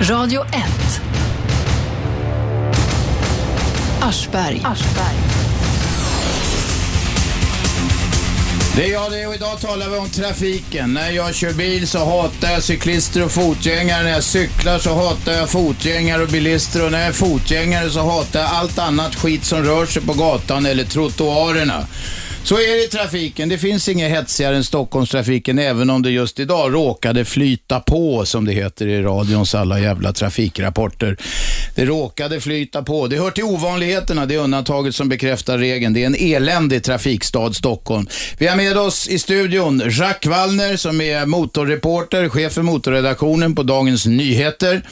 Radio 1. Aschberg. Det är jag det och idag talar vi om trafiken. När jag kör bil så hatar jag cyklister och fotgängare. När jag cyklar så hatar jag fotgängare och bilister. Och när jag är fotgängare så hatar jag allt annat skit som rör sig på gatan eller trottoarerna. Så är det i trafiken. Det finns inget hetsigare än Stockholmstrafiken, även om det just idag råkade flyta på, som det heter i radions alla jävla trafikrapporter. Det råkade flyta på. Det hör till ovanligheterna, det är undantaget som bekräftar regeln. Det är en eländig trafikstad, Stockholm. Vi har med oss i studion Jacques Wallner som är motorreporter, chef för motorredaktionen på Dagens Nyheter.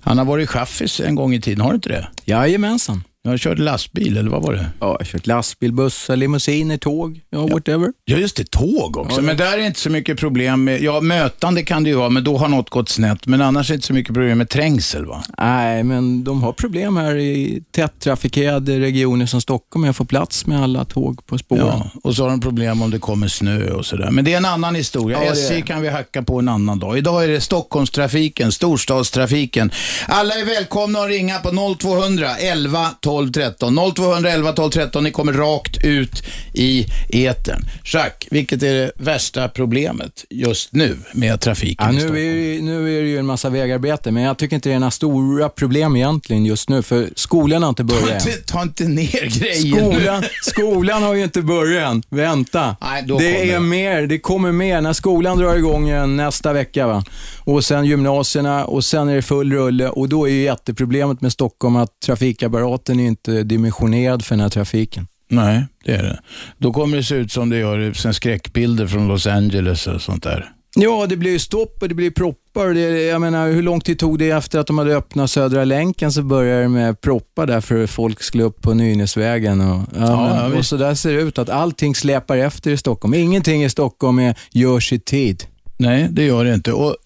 Han har varit chaffis en gång i tiden, har du inte det? Jajamensan. Jag har kört lastbil, eller vad var det? Ja, jag har kört lastbil, bussar, limousiner, tåg, ja, whatever. Ja, just det. Tåg också. Men där är inte så mycket problem med, ja, mötande kan det ju vara, men då har något gått snett. Men annars är det inte så mycket problem med trängsel, va? Nej, men de har problem här i tätt trafikerade regioner som Stockholm med att få plats med alla tåg på spåren. Ja, och så har de problem om det kommer snö och sådär. Men det är en annan historia. Ja, SJ kan vi hacka på en annan dag. Idag är det Stockholmstrafiken, storstadstrafiken. Alla är välkomna att ringa på 0200 11 12 13. 0200 11 12 13. Ni kommer rakt ut i etern. Jacques, vilket är det värsta problemet just nu med trafiken Ja, i nu, Stockholm? är, det- nu är det ju en massa vägarbete, men jag tycker inte det är några stora problem egentligen just nu, för skolan har inte Ta börjat än. inte, ta inte ner grejen Skolan, skolan har ju inte börjat än. Vänta. Nej, det kommer är mer, det kommer mer. När skolan drar igång igen nästa vecka, va? och sen gymnasierna och sen är det full rulle och då är ju jätteproblemet med Stockholm att trafikapparaten är inte dimensionerad för den här trafiken. Nej, det är det. Då kommer det se ut som det gör sen skräckbilder från Los Angeles och sånt där. Ja, det blir ju stopp och det blir proppar. Det, jag menar, hur lång tid tog det efter att de hade öppnat Södra länken så började det med proppar där för folk skulle upp på Nynäsvägen. Och, ja, Ja, men, ja, och så där ser det ut, att allting släpar efter i Stockholm. Ingenting i Stockholm är, görs i tid. Nej, det gör det inte. Och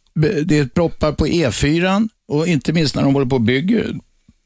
det är proppar på E4 och inte minst när de håller på och bygger.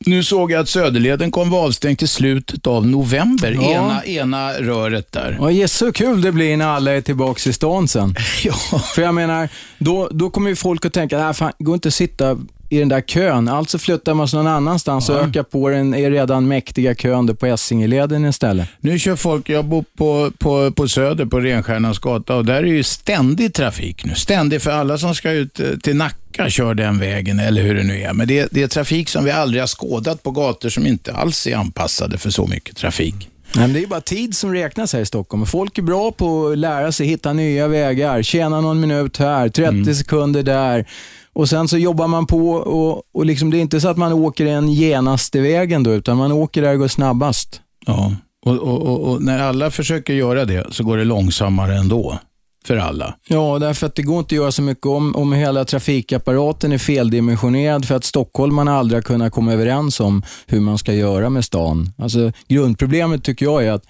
Nu såg jag att Söderleden vara avstängd till slutet av november, Ja. ena, ena röret där. Ja, yes, så kul det blir när alla är tillbaka i stan sen. Ja. För jag menar, då, då kommer ju folk att tänka, nej fan, gå inte att sitta i den där kön. Alltså flyttar man sig någon annanstans och ökar på den är redan mäktiga kön på Essingeleden istället. Nu kör folk, jag bor på, på, på Söder på Renstjärnans gata och där är ju ständig trafik nu. Ständig för alla som ska ut eh, till Nacka kör den vägen eller hur det nu är. Men det, det är trafik som vi aldrig har skådat på gator som inte alls är anpassade för så mycket trafik. Nej, men det är bara tid som räknas här i Stockholm. Folk är bra på att lära sig hitta nya vägar, tjäna någon minut här, 30 sekunder där. Och Sen så jobbar man på och, och liksom, det är inte så att man åker den genaste vägen då, utan man åker där det går snabbast. Ja, och, och, och, när alla försöker göra det så går det långsammare ändå. För alla. Ja, därför att det går inte att göra så mycket om, om hela trafikapparaten är feldimensionerad för att stockholmarna aldrig har kunnat komma överens om hur man ska göra med stan. Alltså, grundproblemet tycker jag är att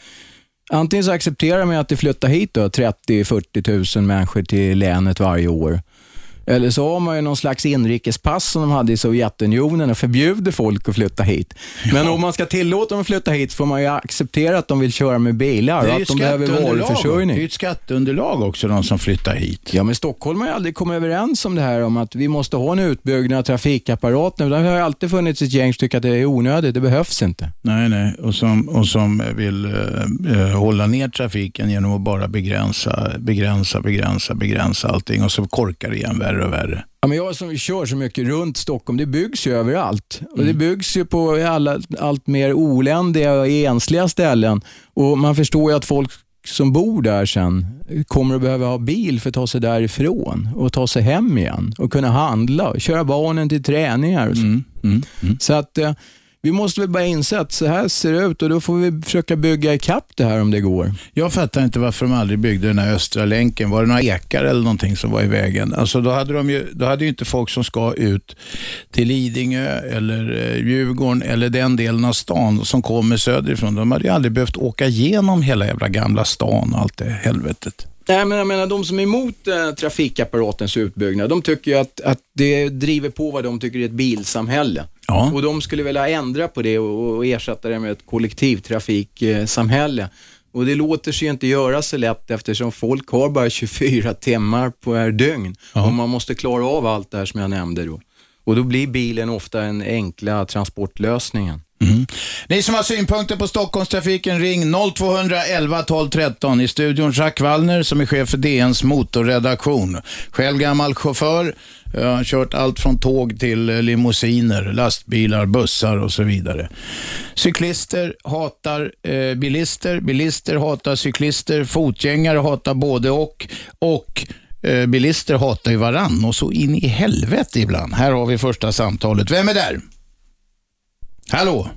antingen så accepterar man att det flyttar hit då 30-40 000 människor till länet varje år. Eller så har man ju någon slags inrikespass som de hade i Sovjetunionen och förbjuder folk att flytta hit. Men om man ska tillåta dem att flytta hit får man ju acceptera att de vill köra med bilar och att de behöver varuförsörjning. Det är ju ett skatteunderlag också, de som flyttar hit. Ja, men Stockholm har ju aldrig kommit överens om det här om att vi måste ha en utbyggnad av trafikapparaten. Det har ju alltid funnits ett gäng som tycker att det är onödigt, det behövs inte. Nej, nej. Och som, och som vill eh, eh, hålla ner trafiken genom att bara begränsa, begränsa, begränsa, begränsa allting och så korkar det igen värre och värre. Ja, men jag som kör så mycket runt Stockholm, det byggs ju överallt. Och det byggs ju på alla, allt mer oländiga och ensliga ställen. Och Man förstår ju att folk som bor där sen kommer att behöva ha bil för att ta sig därifrån och ta sig hem igen och kunna handla och köra barnen till träningar. Och så. Mm, mm, mm. Så att eh, vi måste väl bara inse att så här ser det ut och då får vi försöka bygga ikapp det här om det går. Jag fattar inte varför de aldrig byggde den här östra länken. Var det några ekar eller någonting som var i vägen? Alltså då hade, de ju, då hade ju inte folk som ska ut till Lidingö eller eh, Djurgården eller den delen av stan som kommer söderifrån. De hade ju aldrig behövt åka igenom hela jävla gamla stan och allt det helvetet. Nej, men jag menar de som är emot eh, trafikapparatens utbyggnad, de tycker ju att, att det driver på vad de tycker är ett bilsamhälle. Ja. Och de skulle vilja ändra på det och, ersätta det med ett kollektivtrafiksamhälle. Och det låter sig inte göra så lätt eftersom folk har bara 24 timmar på per dygn Ja. och man måste klara av allt det här som jag nämnde då. Och då blir bilen ofta en enkla transportlösningen. Mm. Ni som har synpunkter på Stockholmstrafiken, ring 0211 12 13. I studion Jacques Wallner som är chef för DNs motorredaktion. Själv gammal chaufför. Jag har kört allt från tåg till eh, limousiner, lastbilar, bussar och så vidare. Cyklister hatar eh, bilister, bilister hatar cyklister, fotgängare hatar både och. Och eh, bilister hatar ju varann och så in i helvete ibland. Här har vi första samtalet. Vem är där? Hallå?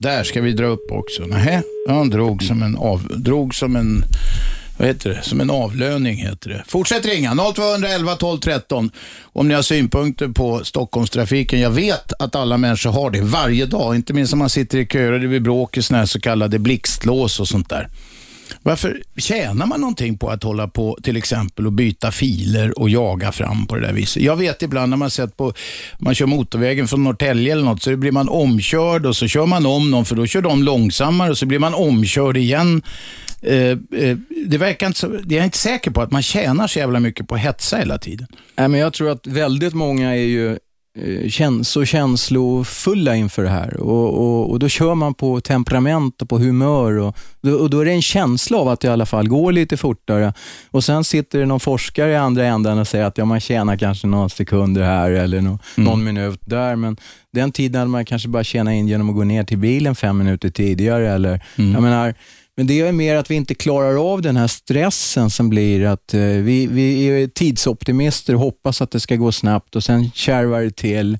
Där ska vi dra upp också. Nähä, han drog som en, av, drog som en, vad heter det, som en avlöning heter det. Fortsätt ringa, 0211 12 13 om ni har synpunkter på Stockholmstrafiken. Jag vet att alla människor har det varje dag, inte minst om man sitter i köer och det blir bråk i sådana här så kallade blixtlås och sånt där. Varför tjänar man någonting på att hålla på till exempel och byta filer och jaga fram på det där viset? Jag vet ibland när man sett på, man kör motorvägen från Norrtälje eller något, så blir man omkörd och så kör man om någon för då kör de långsammare och så blir man omkörd igen. Eh, eh, det verkar inte så, jag är inte säker på att man tjänar så jävla mycket på att hetsa hela tiden. Nej, men jag tror att väldigt många är ju så känslofulla inför det här och, och, och, då kör man på temperament och på humör och och då är det en känsla av att det i alla fall går lite fortare och sen sitter det någon forskare i andra änden och säger att ja, man tjänar kanske några sekunder här eller no, mm. någon minut där, men den tiden hade man kanske bara tjänat in genom att gå ner till bilen fem minuter tidigare. Eller, mm. jag menar, men det är mer att vi inte klarar av den här stressen som blir att eh, vi, vi är tidsoptimister och hoppas att det ska gå snabbt och sen kärvar det till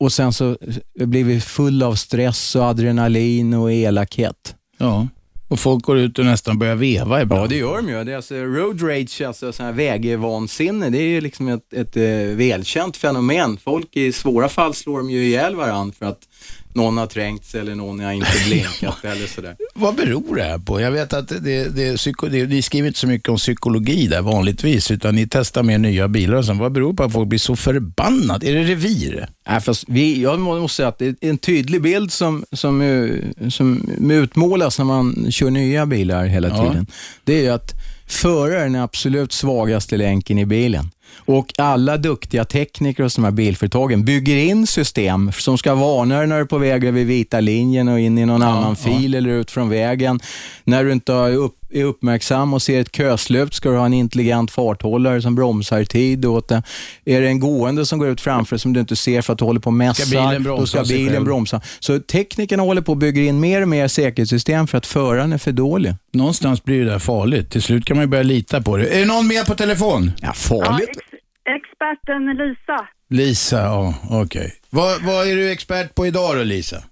och sen så eh, blir vi fulla av stress och adrenalin och elakhet. Ja. Och folk går ut och nästan börjar veva ibland. Ja, det gör de ju. Det är alltså road rage, alltså sån här vägvansinne, det är ju liksom ett, ett, eh, välkänt fenomen. Folk i svåra fall slår de ju ihjäl varandra för att någon har trängt sig eller någon har inte blinkat eller sådär. Vad beror det här på? Jag vet att det, det, psyko, det, ni skriver inte så mycket om psykologi där vanligtvis, utan ni testar mer nya bilar och sånt. Vad beror det på att folk blir så förbannade? Är det revir? Nej, fast vi, jag måste säga att det är en tydlig bild som, som, som utmålas när man kör nya bilar hela tiden. Ja. Det är att föraren är absolut svagaste länken i bilen. Och alla duktiga tekniker hos de här bilföretagen bygger in system som ska varna dig när du är på väg över vita linjen och in i någon ja, annan ja. fil eller ut från vägen. När du inte upp, är uppmärksam och ser ett köslut ska du ha en intelligent farthållare som bromsar i tid åt det. Är det en gående som går ut framför som du inte ser för att du håller på och mässar, då ska bilen bromsa. Så teknikerna håller på att bygga in mer och mer säkerhetssystem för att föraren är för dålig. Någonstans blir det där farligt. Till slut kan man ju börja lita på det. Är det någon mer på telefon? Ja, farligt. Ja, experten Lisa. Lisa, ja, okej. Okay. Vad, vad är du expert på idag då, Lisa?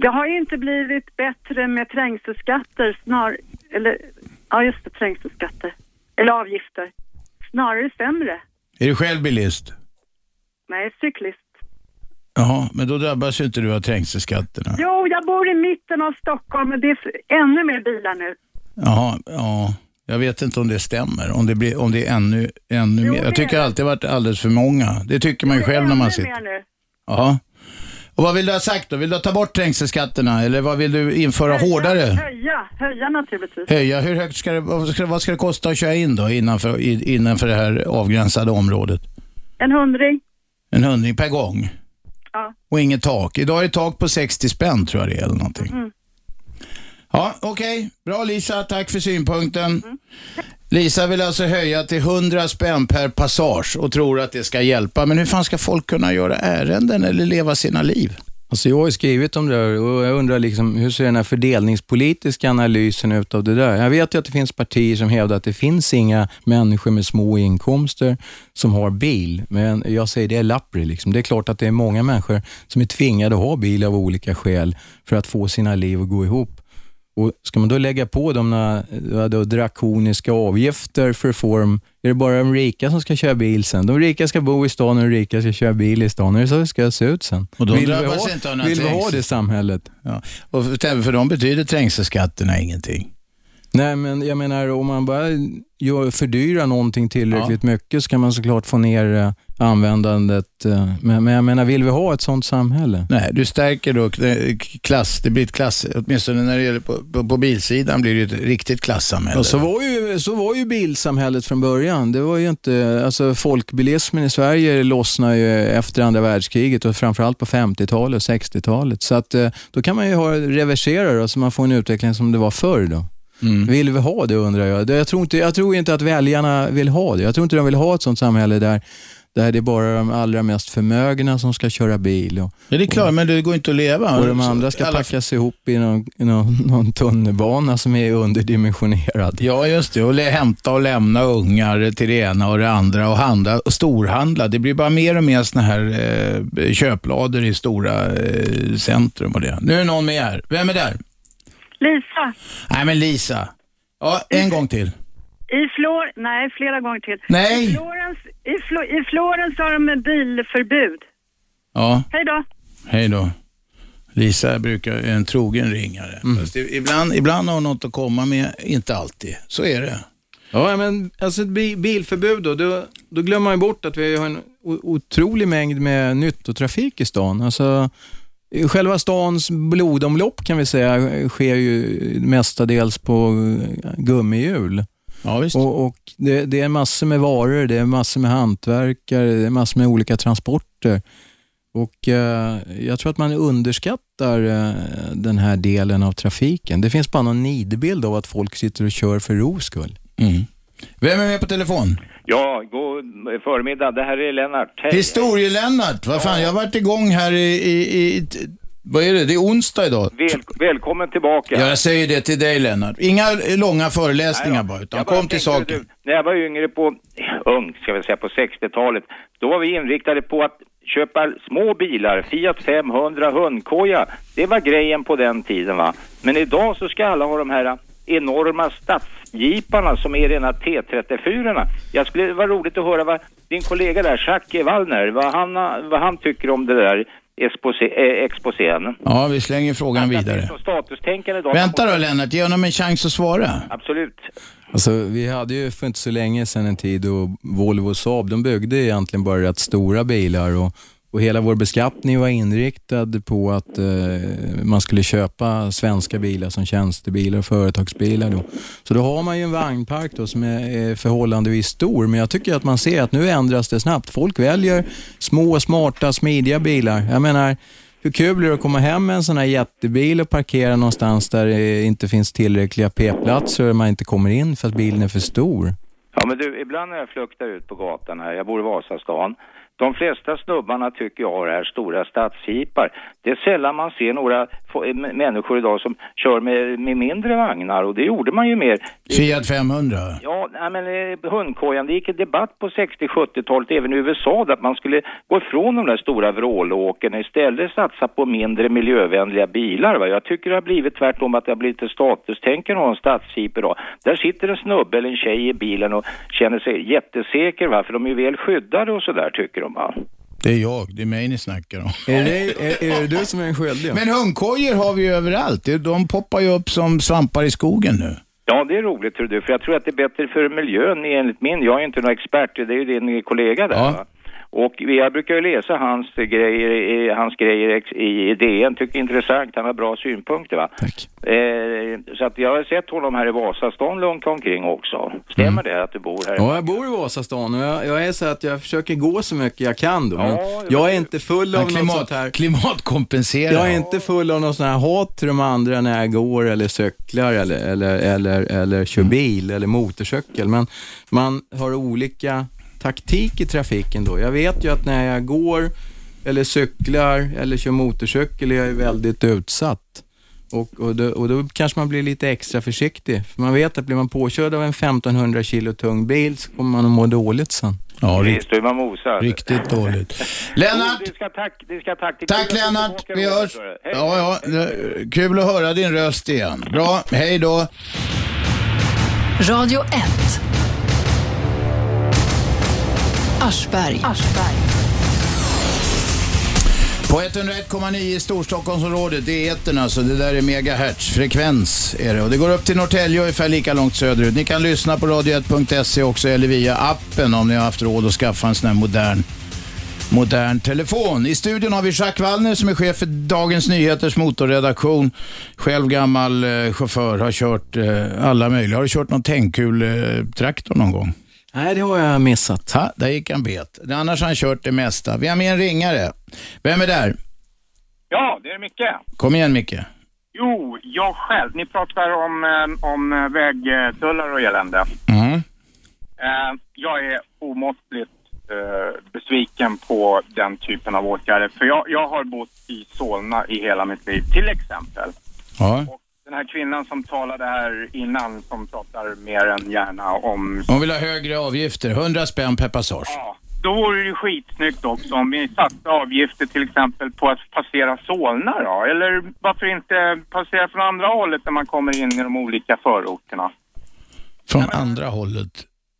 Det har ju inte blivit bättre med trängselskatter, snar, eller, ja just det, trängselskatter, eller avgifter. Snarare sämre. Är du själv bilist? Nej, cyklist. Jaha, men då drabbas ju inte du av trängselskatterna. Jo, jag bor i mitten av Stockholm, men det är ännu mer bilar nu. Jaha, ja. Jag vet inte om det stämmer, om det, blir, om det är ännu, ännu jo, mer. Jag tycker alltid det har varit alldeles för många. Det tycker man ju själv när man sitter. Mer nu. Ja. Och vad vill du ha sagt då? Vill du ta bort trängselskatterna eller vad vill du införa höja, hårdare? Höja, höja naturligtvis. Höja, hur högt ska det, vad ska, vad ska det kosta att köra in då innanför, innanför det här avgränsade området? En hundring. En hundring per gång? Ja. Och inget tak? Idag är det tak på 60 spänn tror jag det är eller någonting. Mm. Ja, okej. Okay. Bra Lisa, tack för synpunkten. Mm. Lisa vill alltså höja till 100 spänn per passage och tror att det ska hjälpa. Men hur fan ska folk kunna göra ärenden eller leva sina liv? Alltså jag har skrivit om det där och jag undrar liksom, hur ser den här fördelningspolitiska analysen ut av det där? Jag vet ju att det finns partier som hävdar att det finns inga människor med små inkomster som har bil, men jag säger det är lappri. Liksom. Det är klart att det är många människor som är tvingade att ha bil av olika skäl för att få sina liv att gå ihop. Och Ska man då lägga på de då, drakoniska avgifter för form, är det bara de rika som ska köra bil sen? De rika ska bo i stan och de rika ska köra bil i stan. Är det så det ska se ut sen? Och de vill vi ha, inte vill vi ha det samhället? Ja. Och för, för dem betyder trängselskatterna ingenting. Nej, men jag menar om man bara fördyrar någonting tillräckligt mycket så kan man såklart få ner eh, användandet. eh, Men, men jag menar, vill vi ha ett sånt samhälle? Nej, du stärker då eh, klass, det blir ett klass, åtminstone när det gäller på, på, på bilsidan blir det ett riktigt klassamhälle. Och så, var ju, så var ju bilsamhället från början. Det var ju inte, alltså folkbilismen i Sverige lossnade ju efter andra världskriget och framförallt på 50-talet och 60-talet. Så att, då kan man ju ha, reversera det så man får en utveckling som det var förr. Då. Vill vi ha det undrar jag. Jag tror, inte, jag tror inte att väljarna vill ha det. Jag tror inte de vill ha ett sånt samhälle där, där det är bara de allra mest förmögna som ska köra bil och, Ja, det är klart, men det går inte att leva. och de andra ska alla- packas ihop i någon, någon, någon tunnelbana som är underdimensionerad. Ja, just det. Och hämta och lämna ungar till det ena och det andra och handla och storhandla. Det blir bara mer och mer såna här eh, köplador i stora eh, centrum och det. Nu är någon med här. Vem är där? Lisa, Nej, men Lisa. Ja, en gång till. i Flor... Nej, flera gånger till. Nej. I Florens, i, Flo, I Florens har de bilförbud. Ja, Hej då. hej då. Lisa brukar en trogen ringare. Fast det, ibland, ibland har hon något att komma med, inte alltid. Så är det. Ja, men alltså ett bi- bilförbud då, då, då glömmer man ju bort att vi har en otrolig mängd med nyttotrafik i stan. Alltså, i själva stans blodomlopp kan vi säga sker ju mestadels på gummihjul. Ja, visst. Och, och det, det är massor med varor, det är massor med hantverkare, det är massor med olika transporter. Och eh, Jag tror att man underskattar eh, den här delen av trafiken. Det finns bara någon nidbild av att folk sitter och kör för ro skull. Mm. Vem är med på telefon? Ja, god förmiddag. Det här är Lennart. Hej. Historie-Lennart. Vad fan, jag har varit igång här i, i, i vad är det? Det är onsdag idag. Väl, välkommen tillbaka. Ja, jag säger det till dig Lennart. Inga långa föreläsningar Nej bara, utan bara kom till saken. När jag var yngre på, ung ska vi säga, på 60-talet, då var vi inriktade på att köpa små bilar, Fiat 500, hundkoja. Det var grejen på den tiden va. Men idag så ska alla ha de här enorma stadsjeeparna som är rena T34. Jag skulle, det var roligt att höra vad din kollega där, Jacques Wallner, vad han, vad han tycker om det där eh, exposén. Ja, vi slänger frågan vidare. idag. Vänta då Lennart, ge honom en chans att svara. Absolut. Alltså, vi hade ju för inte så länge sedan en tid då Volvo och Saab, de byggde egentligen bara rätt stora bilar och, och hela vår beskattning var inriktad på att eh, man skulle köpa svenska bilar som tjänstebilar och företagsbilar. Då. Så då har man ju en vagnpark då som är, är förhållandevis stor, men jag tycker att man ser att nu ändras det snabbt. Folk väljer små, smarta, smidiga bilar. Jag menar, hur kul är det att komma hem med en sån här jättebil och parkera någonstans där det inte finns tillräckliga p-platser och man inte kommer in för att bilen är för stor? Ja men du, ibland när jag fluktar ut på gatan här, jag bor i Vasastan, de flesta snubbarna tycker jag har här stora stadsjeepar. Det är sällan man ser några människor idag som kör med, med mindre vagnar och det gjorde man ju mer. Fiat 500. Ja, nej, men eh, hundkojan, det gick en debatt på 60-70-talet även i USA att man skulle gå ifrån de där stora vrålåken och istället satsa på mindre miljövänliga bilar. Va? Jag tycker det har blivit tvärtom att det har blivit ett statustänkande att ha en stadsjeep idag. Där sitter en snubbe eller en tjej i bilen och känner sig jättesäker va, för de är ju väl skyddade och sådär tycker de va. Det är jag, det är mig ni snackar om. Är det, är, är det du som är den skyldiga? Men hundkojor har vi ju överallt. De poppar ju upp som svampar i skogen nu. Ja, det är roligt tror du, för jag tror att det är bättre för miljön enligt min. Jag är inte någon expert, det är ju din kollega där. Ja. Va? Och jag brukar ju läsa hans grejer, i- hans grejer i DN, tycker det är intressant, han har bra synpunkter va. Tack. Eh, så att jag har sett honom här i Vasastan långt omkring också. Stämmer det att du bor här? Ja, jag bor i Vasastan och jag, jag är så att jag försöker gå så mycket jag kan då. Men Ja, jag är inte full av Han något sånt klimat, här. klimatkompenserar. Jag är inte full av någon sån här hat till de andra när jag går eller cyklar eller, eller, eller, eller kör bil eller motorcykel. Men man har olika taktik i trafiken då. Jag vet ju att när jag går eller cyklar eller kör motorcykel är jag väldigt utsatt. Och, och, då, och då kanske man blir lite extra försiktig. För man vet att blir man påkörd av en 1500 kilo tung bil så kommer man att må dåligt sen. Ja, rikt, du är man mosad. riktigt dåligt. Lennart, det ska tack, det ska tack. Tack Lennart. Vi hörs. Ja, ja, kul att höra din röst igen. Bra, hej då. Radio 1. Aschberg. På 101,9 i Storstockholmsområdet, det är etern alltså. Det där är megahertz, frekvens är det. Och det går upp till Norrtälje ungefär lika långt söderut. Ni kan lyssna på radio1.se också eller via appen om ni har haft råd att skaffa en sån här modern modern telefon. I studion har vi Jacques Wallner som är chef för Dagens Nyheters motorredaktion. Själv gammal eh, chaufför, har kört eh, alla möjliga. Har du kört någon tändkul-traktor eh, någon gång? Nej, det har jag missat. Ha, där gick han bet. Annars har han kört det mesta. Vi har med en ringare. Vem är där? Ja, det är Micke. Kom igen Micke. Jo, jag själv. Ni pratar om, eh, om eh, vägtullar och elände. Mm. Jag är omåttligt besviken på den typen av åtgärder. För jag, jag har bott i Solna i hela mitt liv, till exempel. Ja. Och den här kvinnan som talade här innan, som pratar mer än gärna om... Hon vill ha högre avgifter, 100 spänn per passage. Ja, då vore det skitsnyggt också om vi satte avgifter till exempel på att passera Solna då. Eller varför inte passera från andra hållet när man kommer in i de olika förorterna. Från andra hållet.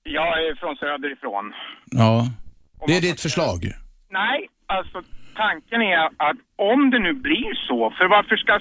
Är från söderifrån. Ja. Det är ditt förslag. Nej, alltså tanken är att om det nu blir så, för varför ska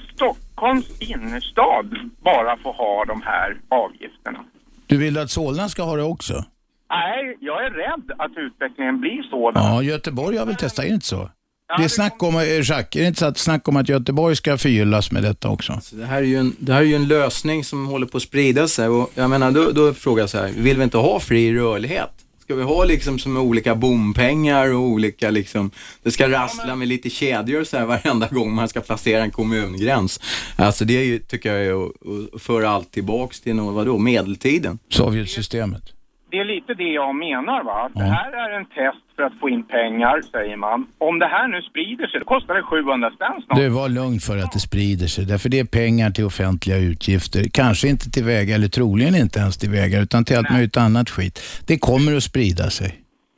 Stockholms innerstad bara få ha de här avgifterna? Du vill att Solna ska ha det också? Nej, jag är rädd att utvecklingen blir sådan. Ja, Göteborg har väl testat, är det inte så? Det är snack om, eh, Jacques, är det inte så att snack om att Göteborg ska förgyllas med detta också? Så det, här är ju en, det här är ju en lösning som håller på att sprida sig och jag menar, då, då frågar jag så här, vill vi inte ha fri rörlighet? Ska vi ha liksom som olika bompengar och olika liksom, det ska rassla med lite kedjor så här varenda gång man ska passera en kommungräns. Alltså det är ju, tycker jag är att föra allt tillbaks till något, vadå, medeltiden. Sovjetsystemet. Det är lite det jag menar va. Det här är en test för att få in pengar, säger man. Om det här nu sprider sig, då kostar det 700 spänn snart. Du, var lugn för att det sprider sig. Därför det är pengar till offentliga utgifter. Kanske inte till vägar, eller troligen inte ens till vägar, utan till allt möjligt annat skit. Det kommer att sprida sig.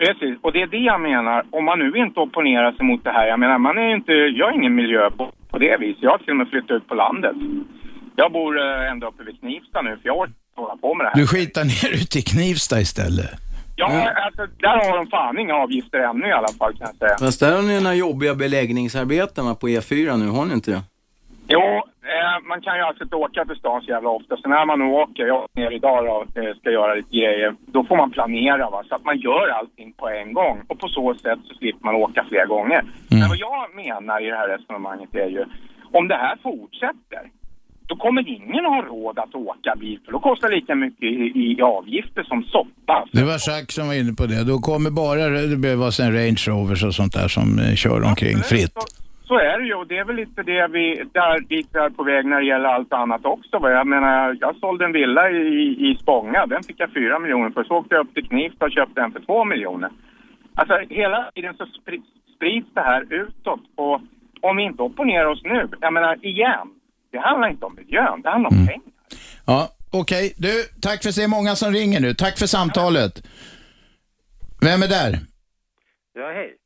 Precis, och det är det jag menar. Om man nu inte opponerar sig mot det här. Jag menar, man är inte, jag är ingen miljö på, på det viset. Jag har till och med flyttat ut på landet. Jag bor eh, ända uppe vid Knivsta nu, för jag orkar hålla på med det här. Du skitar ner ute i Knivsta istället. Ja, alltså där har de fan inga avgifter ännu i alla fall kan jag säga. Fast där har ni några jobbiga beläggningsarbeten på E4 nu, har ni inte det? Jo, eh, man kan ju alltså inte åka till stan så jävla ofta. Så när man nu åker, jag åker ner idag då, eh, ska göra lite grejer, då får man planera va, så att man gör allting på en gång. Och på så sätt så slipper man åka flera gånger. Men vad jag menar i det här resonemanget är ju, om det här fortsätter, då kommer ingen ha råd att åka bil, för då kostar det lika mycket i, i avgifter som soppa. Det var Jacques som var inne på det. Då kommer bara, det behövas en Range Rovers och sånt där som eh, kör omkring fritt. Så, så är det ju och det är väl lite det vi, där dit vi är på väg när det gäller allt annat också. va. Jag menar, jag sålde en villa i, i Spånga, den fick jag fyra miljoner för. Så åkte jag upp till Knivsta och köpte den för två miljoner. Alltså hela tiden så spri, sprids det här utåt och om vi inte opponerar oss nu, jag menar igen, det handlar inte om miljön, det handlar om pengar. Ja, okej. Du, tack för att det är många som ringer nu. Tack för samtalet. Vem är där? Ja, hej.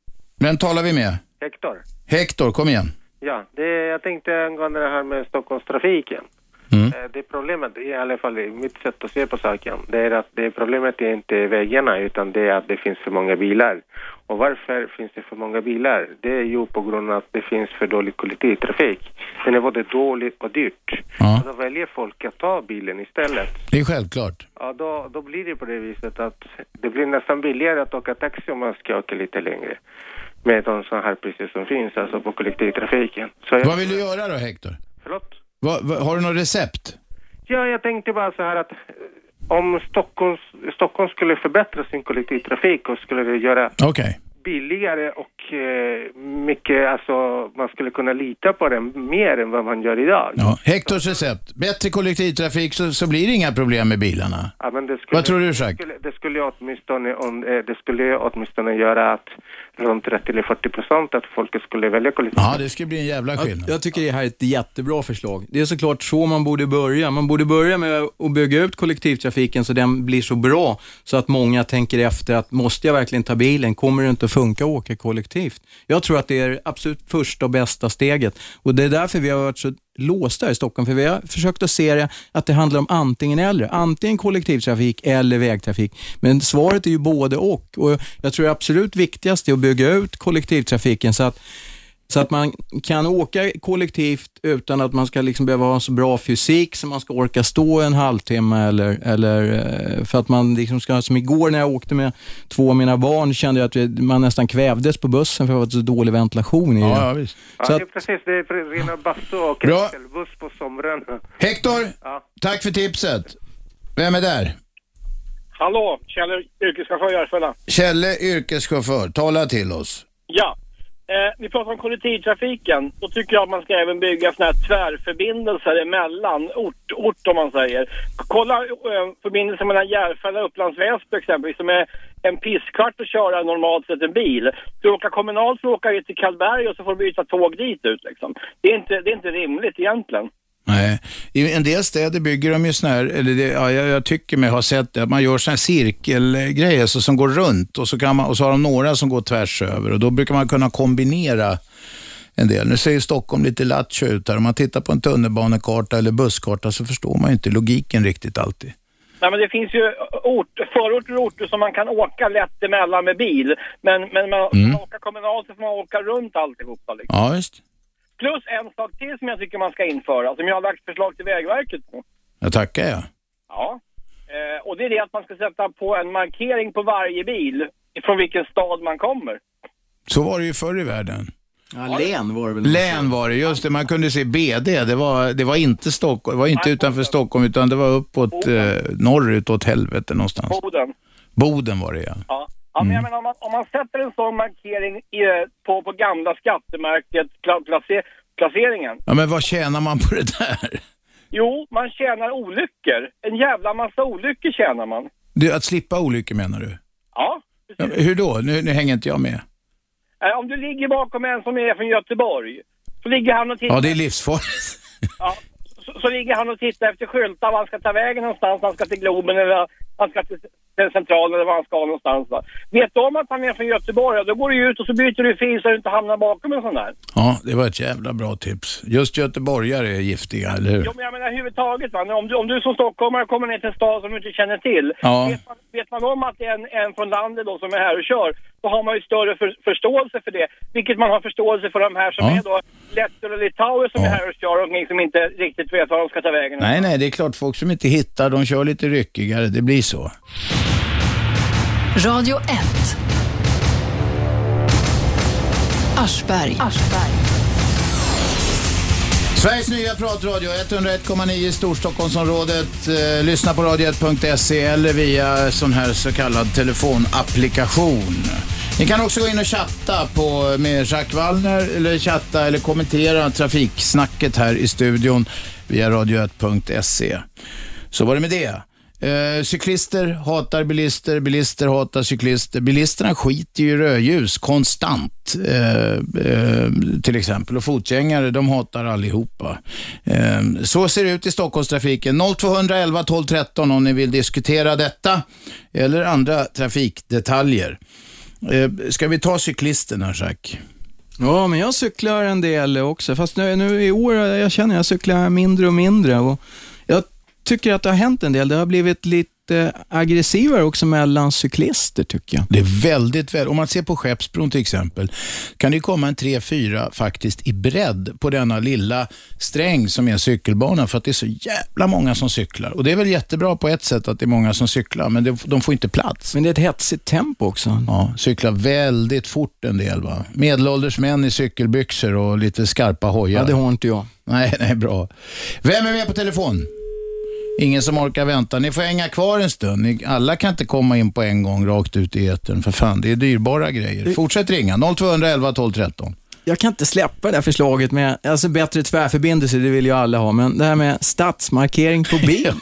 Vem talar vi med? Hector. Hector, kom igen. Ja, det, jag tänkte angående det här med Stockholmstrafiken. Mm. Eh, Det problemet, i alla fall i mitt sätt att se på saken, det är att det problemet är inte vägarna utan det är att det finns för många bilar. Och varför finns det för många bilar? Det är ju på grund av att det finns för dålig kollektivtrafik. Den är både dålig och dyrt. Ja. Och då väljer folk att ta bilen istället. Det är självklart. Ja, då, då blir det på det viset att det blir nästan billigare att åka taxi om man ska åka lite längre. Med de sådana här priser som finns, alltså på kollektivtrafiken. Jag, Vad vill du göra då, Hector? Förlåt? Va, va, har du något recept? Ja, jag tänkte bara så här att om Stockholms, Stockholm skulle förbättra sin kollektivtrafik och skulle det göra Okej. billigare och eh, mycket, alltså man skulle kunna lita på den mer än vad man gör idag. Ja. Hectors recept. Bättre kollektivtrafik så, så blir det inga problem med bilarna. Ja, men det skulle, Vad tror du, det Jacques? skulle, det skulle åtminstone, om, eh, det skulle åtminstone göra att runt 30 eller 40 procent att folk skulle välja kollektivtrafik. Ja, det skulle bli en jävla Jag, skillnad. jag tycker det här är ett jättebra förslag. Det är såklart så man borde börja. Man borde börja med att bygga ut kollektivtrafiken så den blir så bra så att många tänker efter att måste jag verkligen ta bilen? Kommer det inte att funka att åka kollektivt? Jag tror att det är absolut första och bästa steget och det är därför vi har varit så låsta i Stockholm, för vi har försökt att se det att det handlar om antingen eller. Antingen kollektivtrafik eller vägtrafik. Men svaret är ju både och. och jag tror det absolut viktigaste är att bygga ut kollektivtrafiken så att så att man kan åka kollektivt utan att man ska liksom behöva ha så bra fysik så man ska orka stå en halvtimme eller, eller eh, för att man liksom ska, som igår när jag åkte med två av mina barn kände jag att man nästan kvävdes på bussen för att det var så dålig ventilation i den. Ja, ja, visst. Ja, Så det att- är precis. Det är rena bastu och Bra. buss på somrarna. Hector, Ja. tack för tipset. Vem är där? Hallå, Kjell, yrkeschaufför Järfälla. Kjelle, yrkeschaufför. Tala till oss. Ja. Eh, vi pratar om kollektivtrafiken. Då tycker jag att man ska även bygga såna här tvärförbindelser emellan ort, ort om man säger. Kolla eh, förbindelsen mellan Järfälla och Upplands Väsby exempelvis som är en pisskvart att köra normalt sett en bil. Du åker kommunalt så åker du till Karlberg och så får du byta tåg dit ut liksom. Det är inte, det är inte rimligt egentligen. Nej, i en del städer bygger de ju såna här, eller det, ja, jag, jag tycker mig ha sett det, att man gör såna här cirkelgrejer så, som går runt och så, kan man, och så har de några som går tvärs över och då brukar man kunna kombinera en del. Nu ser ju Stockholm lite lattjo ut här. Om man tittar på en tunnelbanekarta eller busskarta så förstår man ju inte logiken riktigt alltid. Nej, men det finns ju ort, förorter och orter som man kan åka lätt emellan med bil. Men, men man, Mm. man åker kommunalt så får man åka runt alltihopa. Liksom. Ja, visst. Plus en sak till som jag tycker man ska införa, som jag har lagt förslag till Vägverket på. Jag tackar jag. Ja. Eh, och det är det att man ska sätta på en markering på varje bil från vilken stad man kommer. Så var det ju förr i världen. Ja, län var det väl? Län var det, just det. Man kunde se BD. Det var, det var inte Stockholm, det var inte utanför Stockholm utan det var uppåt eh, norrut åt helvete någonstans. Boden. Boden var det ja. Ja. Ja, men jag menar, om, man, om man sätter en sån markering i, på, på gamla skattemärket, pla, place, placeringen. Ja, men vad tjänar man på det där? Jo, man tjänar olyckor. En jävla massa olyckor tjänar man. Du, att slippa olyckor menar du? Ja. Ja, hur då? Nu, nu hänger inte jag med. Eh, Om du ligger bakom en som är från Göteborg, så ligger han och tittar, Ja, det är livsfarligt. ja, så, så ligger han och tittar efter skyltar var han ska ta vägen någonstans. Han ska till Globen eller han ska till centralen eller var han ska någonstans. Va? Vet du om att han är från Göteborg, ja, då går du ut och så byter du fil så du inte hamnar bakom en sån där. Ja, det var ett jävla bra tips. Just göteborgare är giftiga, eller hur? Jo, men jag menar överhuvudtaget. Va? Om, du, om du som stockholmare kommer ner till en stad som du inte känner till. Ja. Vet, man, vet man om att det är en, en från landet då som är här och kör, då har man ju större för, förståelse för det. Vilket man har förståelse för de här som Ja. är då letter och litauer som Ja. är här och kör och som inte riktigt vet var de ska ta vägen. Nej, nej, det är klart folk som inte hittar, de kör lite ryckigare. Det blir så. Radio 1. Aschberg. Sveriges nya pratradio 101,9 i Storstockholmsområdet. Eh, lyssna på radio1.se eller via sån här så kallad telefonapplikation. Ni kan också gå in och chatta på, med Jacques Wallner eller chatta eller kommentera trafiksnacket här i studion via radio1.se. Så var det med det. Eh, cyklister hatar bilister, bilister hatar cyklister. Bilisterna skiter ju i rödljus konstant, eh, eh, till exempel. Och fotgängare, de hatar allihopa. Eh, så ser det ut i Stockholmstrafiken. 0211 12 13 om ni vill diskutera detta eller andra trafikdetaljer. Eh, ska vi ta cyklisterna, Jacques? Ja, men jag cyklar en del också. Fast nu, nu i år, jag känner jag cyklar mindre och mindre. Och tycker att det har hänt en del. Det har blivit lite aggressivare också mellan cyklister, tycker jag. Det är väldigt väl. Om man ser på Skeppsbron till exempel, kan det komma en 3-4 faktiskt i bredd på denna lilla sträng som är en cykelbana för att det är så jävla många som cyklar. Och det är väl jättebra på ett sätt att det är många som cyklar, men det, de får inte plats. Men det är ett hetsigt tempo också. Ja, cyklar väldigt fort en del. Va? Medelålders män i cykelbyxor och lite skarpa hojar. Ja, det har inte jag. Nej, nej, bra. Vem är med på telefon? Ingen som orkar vänta. Ni får hänga kvar en stund. Ni, alla kan inte komma in på en gång rakt ut i etern. För fan, det är dyrbara grejer. Fortsätt ringa. 0211 12 13. Jag kan inte släppa det här förslaget med, alltså bättre tvärförbindelse, det vill ju alla ha, men det här med stadsmarkering på bil.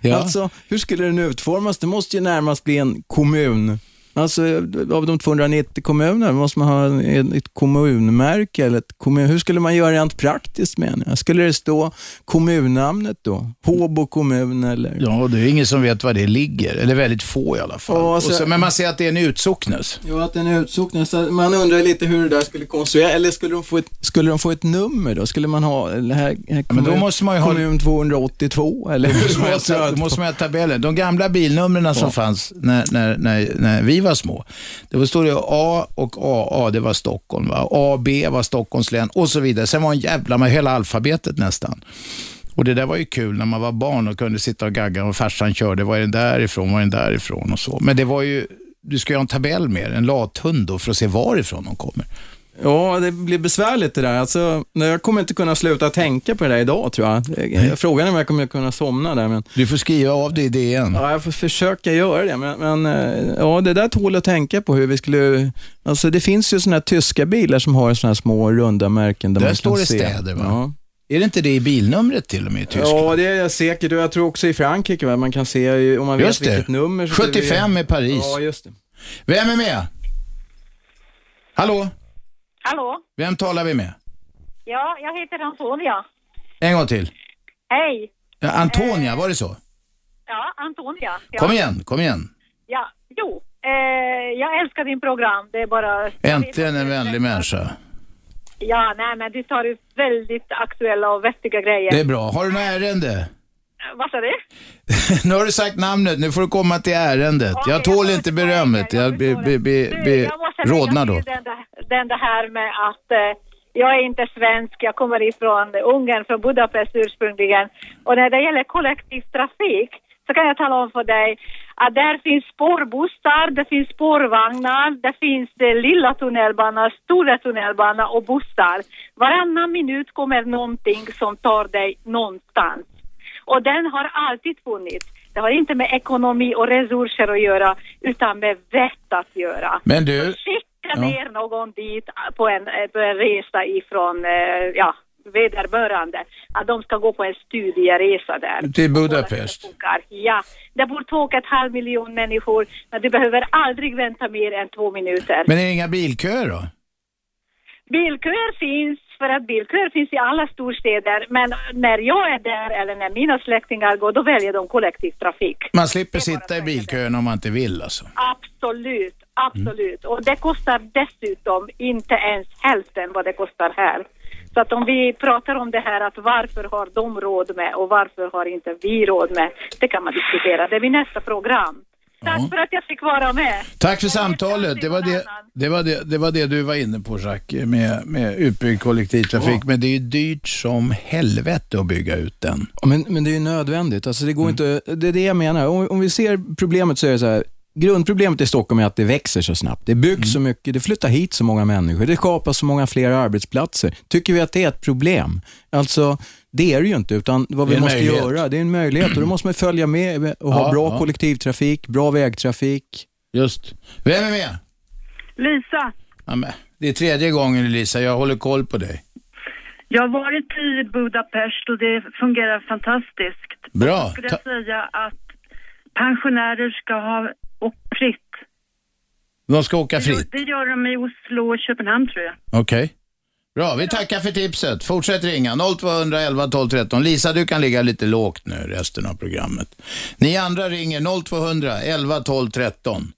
Ja. Alltså, hur skulle den utformas? Det måste ju närmast bli en kommun. Alltså, av de 290 kommunerna måste man ha ett kommunmärke. Eller ett kommun. Hur skulle man göra rent praktiskt menar jag? Skulle det stå kommunnamnet då? Håbo kommun eller? Ja, det är ingen som vet var det ligger. Eller väldigt få i alla fall. Ja, Och så- men man ser att det är en utsocknes. Jo, att den är utsocknad. Så Man undrar lite hur det där skulle konstrueras. Eller skulle de få ett, skulle de få ett nummer då? Skulle man ha det här, här men då kommun, måste man ju ha- kommun 282? Eller Då måste man ha- tabellen. De gamla bilnumren som fanns när, när, när, när vi var små. Det var stod det A och AA, det var Stockholm. Va? AB var Stockholms län och så vidare. Sen var en jävla med hela alfabetet nästan. Och det där var ju kul när man var barn och kunde sitta och gagga och farsan körde, var är den därifrån, var är den därifrån och så. Men det var ju, du ska ju ha en tabell med en lathund då för att se varifrån de kommer. Ja, det blir besvärligt det där. Alltså, jag kommer inte kunna sluta tänka på det där idag, tror jag. Frågan är om jag kommer kunna somna där. Men... Du får skriva av det i DN. Ja, jag får försöka göra det. Men, men eh, ja, det där tål att tänka på hur vi skulle... Alltså, det finns ju sådana här tyska bilar som har sådana här små runda märken. Där, där man står kan det se. städer, va? Ja. Är det inte det i bilnumret till och med i Tyskland? Ja, det är jag säkert. Och jag tror också i Frankrike, va? man kan se om man Just vet det. vilket nummer. så 75 det i Paris. Ja, just det. Vem är med? Hallå? Hallå? Vem talar vi med? Ja, jag heter Antonia. En gång till. Hej. Ja, Antonia, var det så? Ja, Antonia. Ja. Kom igen, kom igen. Ja, jo. Eh, jag älskar din program. Det är bara... Äntligen en vänlig människa. Ja, nej men du tar upp väldigt aktuella och vettiga grejer. Det är bra. Har du något ärende? Vad sa du? nu har du sagt namnet, nu får du komma till ärendet. Jag tål inte berömmet. Jag blir be, be, be, Jag rodnar då. den det här med att eh, jag är inte svensk, jag kommer ifrån Ungern, från Budapest ursprungligen. Och när det gäller kollektivtrafik så kan jag tala om för dig att där finns spårbussar, det finns spårvagnar, det finns eh, lilla tunnelbana, stora tunnelbana och bussar. Varannan minut kommer någonting som tar dig någonstans. Och den har alltid funnits. Det har inte med ekonomi och resurser att göra, utan med vett att göra. Men du, Skicka Ja. ner någon dit på en, på en resa ifrån, eh, ja, vederbörande. Att de ska gå på en studieresa där. till Budapest. Ja, det bor två och ett halv miljon människor, men du behöver aldrig vänta mer än två minuter. Men är det inga bilköer då? Bilköer finns för att bilköer finns i alla storstäder, men när jag är där eller när mina släktingar går, då väljer de kollektivtrafik. Man slipper sitta i bilkön om man inte vill alltså. Absolut, absolut. Och det kostar dessutom inte ens hälften vad det kostar här. Så att om vi pratar om det här att varför har de råd med och varför har inte vi råd med, det kan man diskutera. Det blir nästa program. Tack för att jag fick vara med. Tack för samtalet. Det var det, det, var det, det var det du var inne på Jacques, med, med utbyggd kollektivtrafik. Men det är ju dyrt som helvete att bygga ut den. Ja, Men, men det är ju nödvändigt. Alltså det, går inte, det är det jag menar. Om, om vi ser problemet så är det så här. Grundproblemet i Stockholm är att det växer så snabbt. Det byggs så mycket, det flyttar hit så många människor, det skapas så många fler arbetsplatser. Tycker vi att det är ett problem? Alltså, det är det ju inte, utan vad vi måste möjlighet. göra, det är en möjlighet och då måste man följa med och ha Ja, bra ja. kollektivtrafik, bra vägtrafik. Just. Vem är med? Lisa, Ja, det är tredje gången Lisa, jag håller koll på dig. jag har varit i Budapest och det fungerar fantastiskt. Bra. skulle Ta- jag säga att pensionärer ska ha åka fritt. De ska åka fritt. det gör de i Oslo och Köpenhamn tror jag. Okej. Bra, vi tackar för tipset. Fortsätt ringa 0211 12 13. Lisa, du kan ligga lite lågt nu resten av programmet. Ni andra ringer 0200 11 12 13.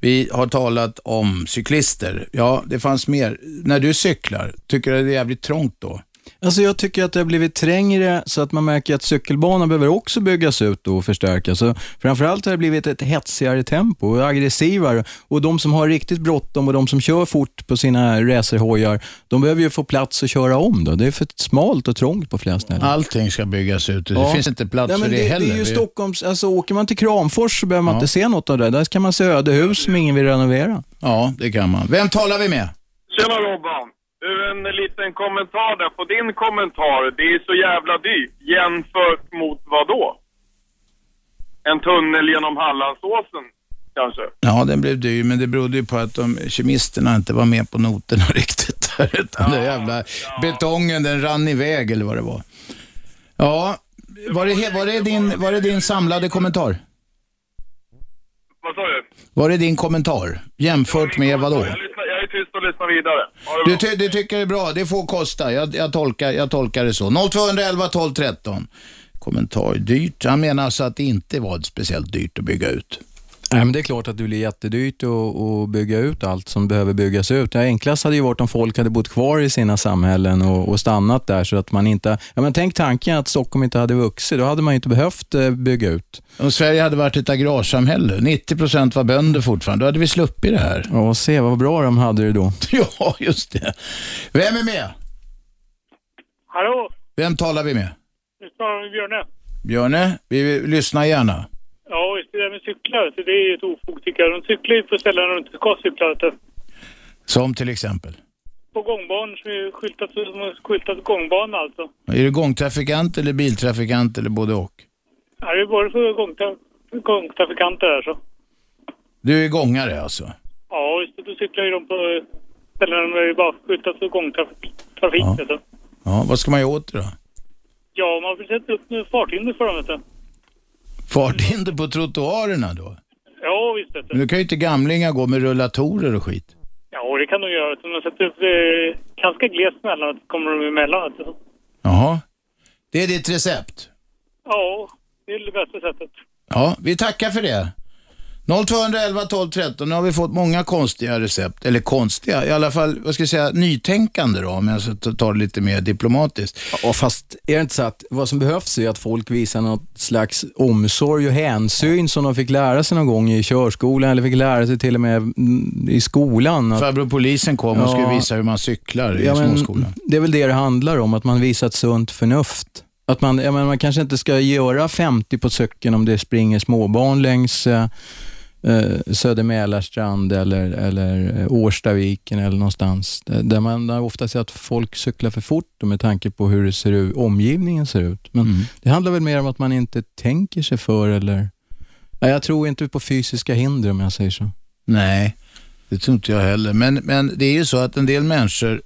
Vi har talat om cyklister. Ja, det fanns mer. När du cyklar, tycker du det är jävligt trångt då? Alltså jag tycker att det har blivit trängre så att man märker att cykelbanan behöver också byggas ut och förstärkas. Så framförallt har det blivit ett hetsigare tempo och aggressivare. Och de som har riktigt bråttom och de som kör fort på sina racerhojar, de behöver ju få plats att köra om. Då. Det är för smalt och trångt på flera ställen. Allting ska byggas ut. Det Ja. finns inte plats Nej, men för det, det, heller. Det är ju Stockholms, alltså åker man till Kramfors så behöver man Ja. inte se något av det. Där kan man se ödehus som ingen vill renovera. Ja, det kan man. Vem talar vi med? Tjena Robban! Du, en liten kommentar där på din kommentar. Det är så jävla dyrt. Jämfört mot vad då? En tunnel genom Hallandsåsen, kanske? Ja, den blev dyr, men det berodde ju på att de, kemisterna inte var med på noterna riktigt. Där, utan den jävla betongen, den rann iväg eller vad det var. Ja, var det, var det, din, var det din samlade kommentar? Vad sa du? Var det din kommentar? Jämfört med vad då? Och lyssnar vidare. Du, ty, du tycker det är bra, det får kosta. Jag, jag, tolkar, jag tolkar det så. 0211 12 13. Kommentar dyrt. Han menar alltså att det inte var speciellt dyrt att bygga ut. Nej, men det är klart att det blir jättedyrt att, bygga ut allt som behöver byggas ut. Det enklaste hade ju varit om folk hade bott kvar i sina samhällen och, och stannat där så att man inte... Ja, men tänk tanken att Stockholm inte hade vuxit. Då hade man inte behövt eh, bygga ut. Om Sverige hade varit ett agrarsamhälle, 90 procent var bönder fortfarande, då hade vi sluppit det här. Ja, se vad bra de hade det då. Ja, just det. Vem är med? Hallå, Vem talar vi med? nu snarar vi Björne. Björne, vi lyssnar gärna. Ja, just det där med cyklar, så det är ju ett ofog tycker jag. De cyklar ju på ställen de inte ska cykla. Som till exempel. På gångbanor som är skyltat, som är skyltat gångbana alltså. Är du gångtrafikant eller biltrafikant eller både och? Ja, det är både för gångtra gångtrafikanter här så. Du är gångare alltså? Ja, just det. Då cyklar ju de på ställen där det är bara skyltat för gångtrafik. Trafik, Ja. du. Ja, vad ska man göra åt det då? Ja, man vill sätta upp farthinder för dem vet du. Farthinder på trottoarerna då? Ja, visst vet du. Men då kan ju inte gamlingar gå med rullatorer och skit. Ja, det kan de göra. De sätter upp eh, ganska glest mellan, kommer de emellan. Jaha. Det är ditt recept? Ja, det är det bästa sättet. Ja, vi tackar för det. 0211 12 13. Nu har vi fått många konstiga recept. Eller konstiga, i alla fall, vad ska jag säga, nytänkande då, om jag ska ta- det lite mer diplomatiskt. Ja, fast är det inte så att vad som behövs är att folk visar något slags omsorg och hänsyn som de fick lära sig någon gång i körskolan eller fick lära sig till och med i skolan. Att, Farbror polisen kom och skulle visa hur man cyklar i Ja, småskolan. Det är väl det det handlar om, att man visar ett sunt förnuft. Att man, menar, man kanske inte ska göra 50 på cykeln om det springer småbarn längs eh, eh, Söder Mälarstrand eller, eller eh, Årstaviken eller någonstans. Där, man ofta sett att folk cyklar för fort med tanke på hur det ser ut, omgivningen ser ut. Men Mm. det handlar väl mer om att man inte tänker sig för eller... Nej, jag tror inte på fysiska hinder om jag säger så. Nej, det tror inte jag heller. Men, men det är ju så att en del människor,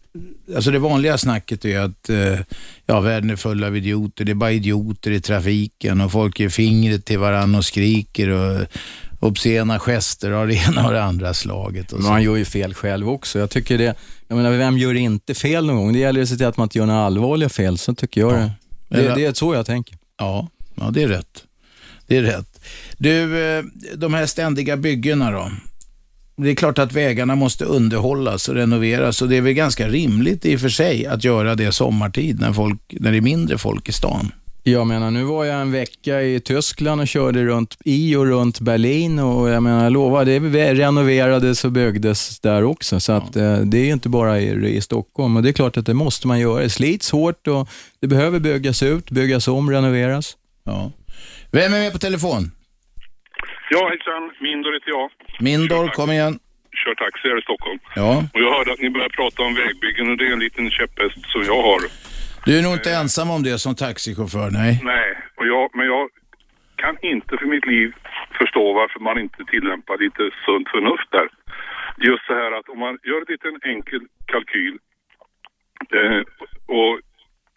alltså det vanliga snacket är att eh, ja, världen är full av idioter. Det är bara idioter i trafiken och folk ger fingret till varandra och skriker och obscena gester av det ena och det andra slaget. Och Men man gör ju fel själv också. Jag tycker det, jag menar, vem gör inte fel någon gång? Det gäller att se till att man inte gör några allvarliga fel, så tycker jag det. Det, Eller- det är så jag tänker. Ja, ja, det är rätt. Det är rätt. Du, eh, de här ständiga byggena då? Det är klart att vägarna måste underhållas och renoveras och det är väl ganska rimligt i och för sig att göra det sommartid när, folk, när det är mindre folk i stan. Jag menar, nu var jag en vecka i Tyskland och körde runt i och runt Berlin och jag menar, jag lovar, det renoverades och byggdes där också. Så att, eh, det är ju inte bara i, i Stockholm och det är klart att det måste man göra. Det slits hårt och det behöver byggas ut, byggas om, renoveras. Ja. Vem är med på telefon? Ja, hejsan. Mindor heter jag. Mindor, kom igen. Kör taxi här i Stockholm. Ja. Och jag hörde att ni började prata om vägbyggen och det är en liten käpphäst som jag har. Du är nog inte ensam om det som taxichaufför, nej. Nej, och jag, men jag kan inte för mitt liv förstå varför man inte tillämpar lite sunt förnuft där. Just så här att om man gör en liten enkel kalkyl eh, och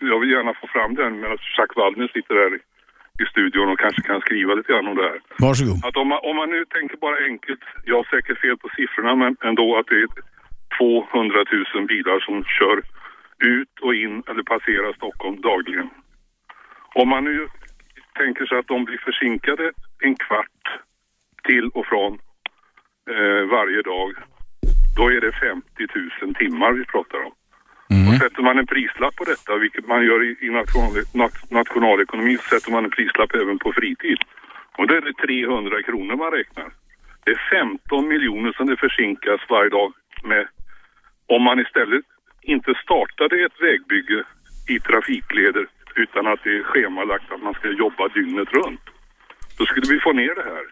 jag vill gärna få fram den medan Jacques Wallner sitter här i, i studion och kanske kan skriva lite grann om det här. Varsågod. Att om man, om man nu tänker bara enkelt, jag har säkert fel på siffrorna men ändå att det är 200 000 bilar som kör ut och in eller passerar Stockholm dagligen. Om man nu tänker sig att de blir försinkade en kvart till och från eh, varje dag, då är det 50 000 timmar vi pratar om. Och sätter man en prislapp på detta, vilket man gör i, i national, nat, nationalekonomi, så sätter man en prislapp även på fritid. Och då är det 300 kronor man räknar. Det är 15 miljoner som det försinkas varje dag med. Om man istället inte startade ett vägbygge i trafikleder utan att det är schemalagt att man ska jobba dygnet runt. Då skulle vi få ner det här.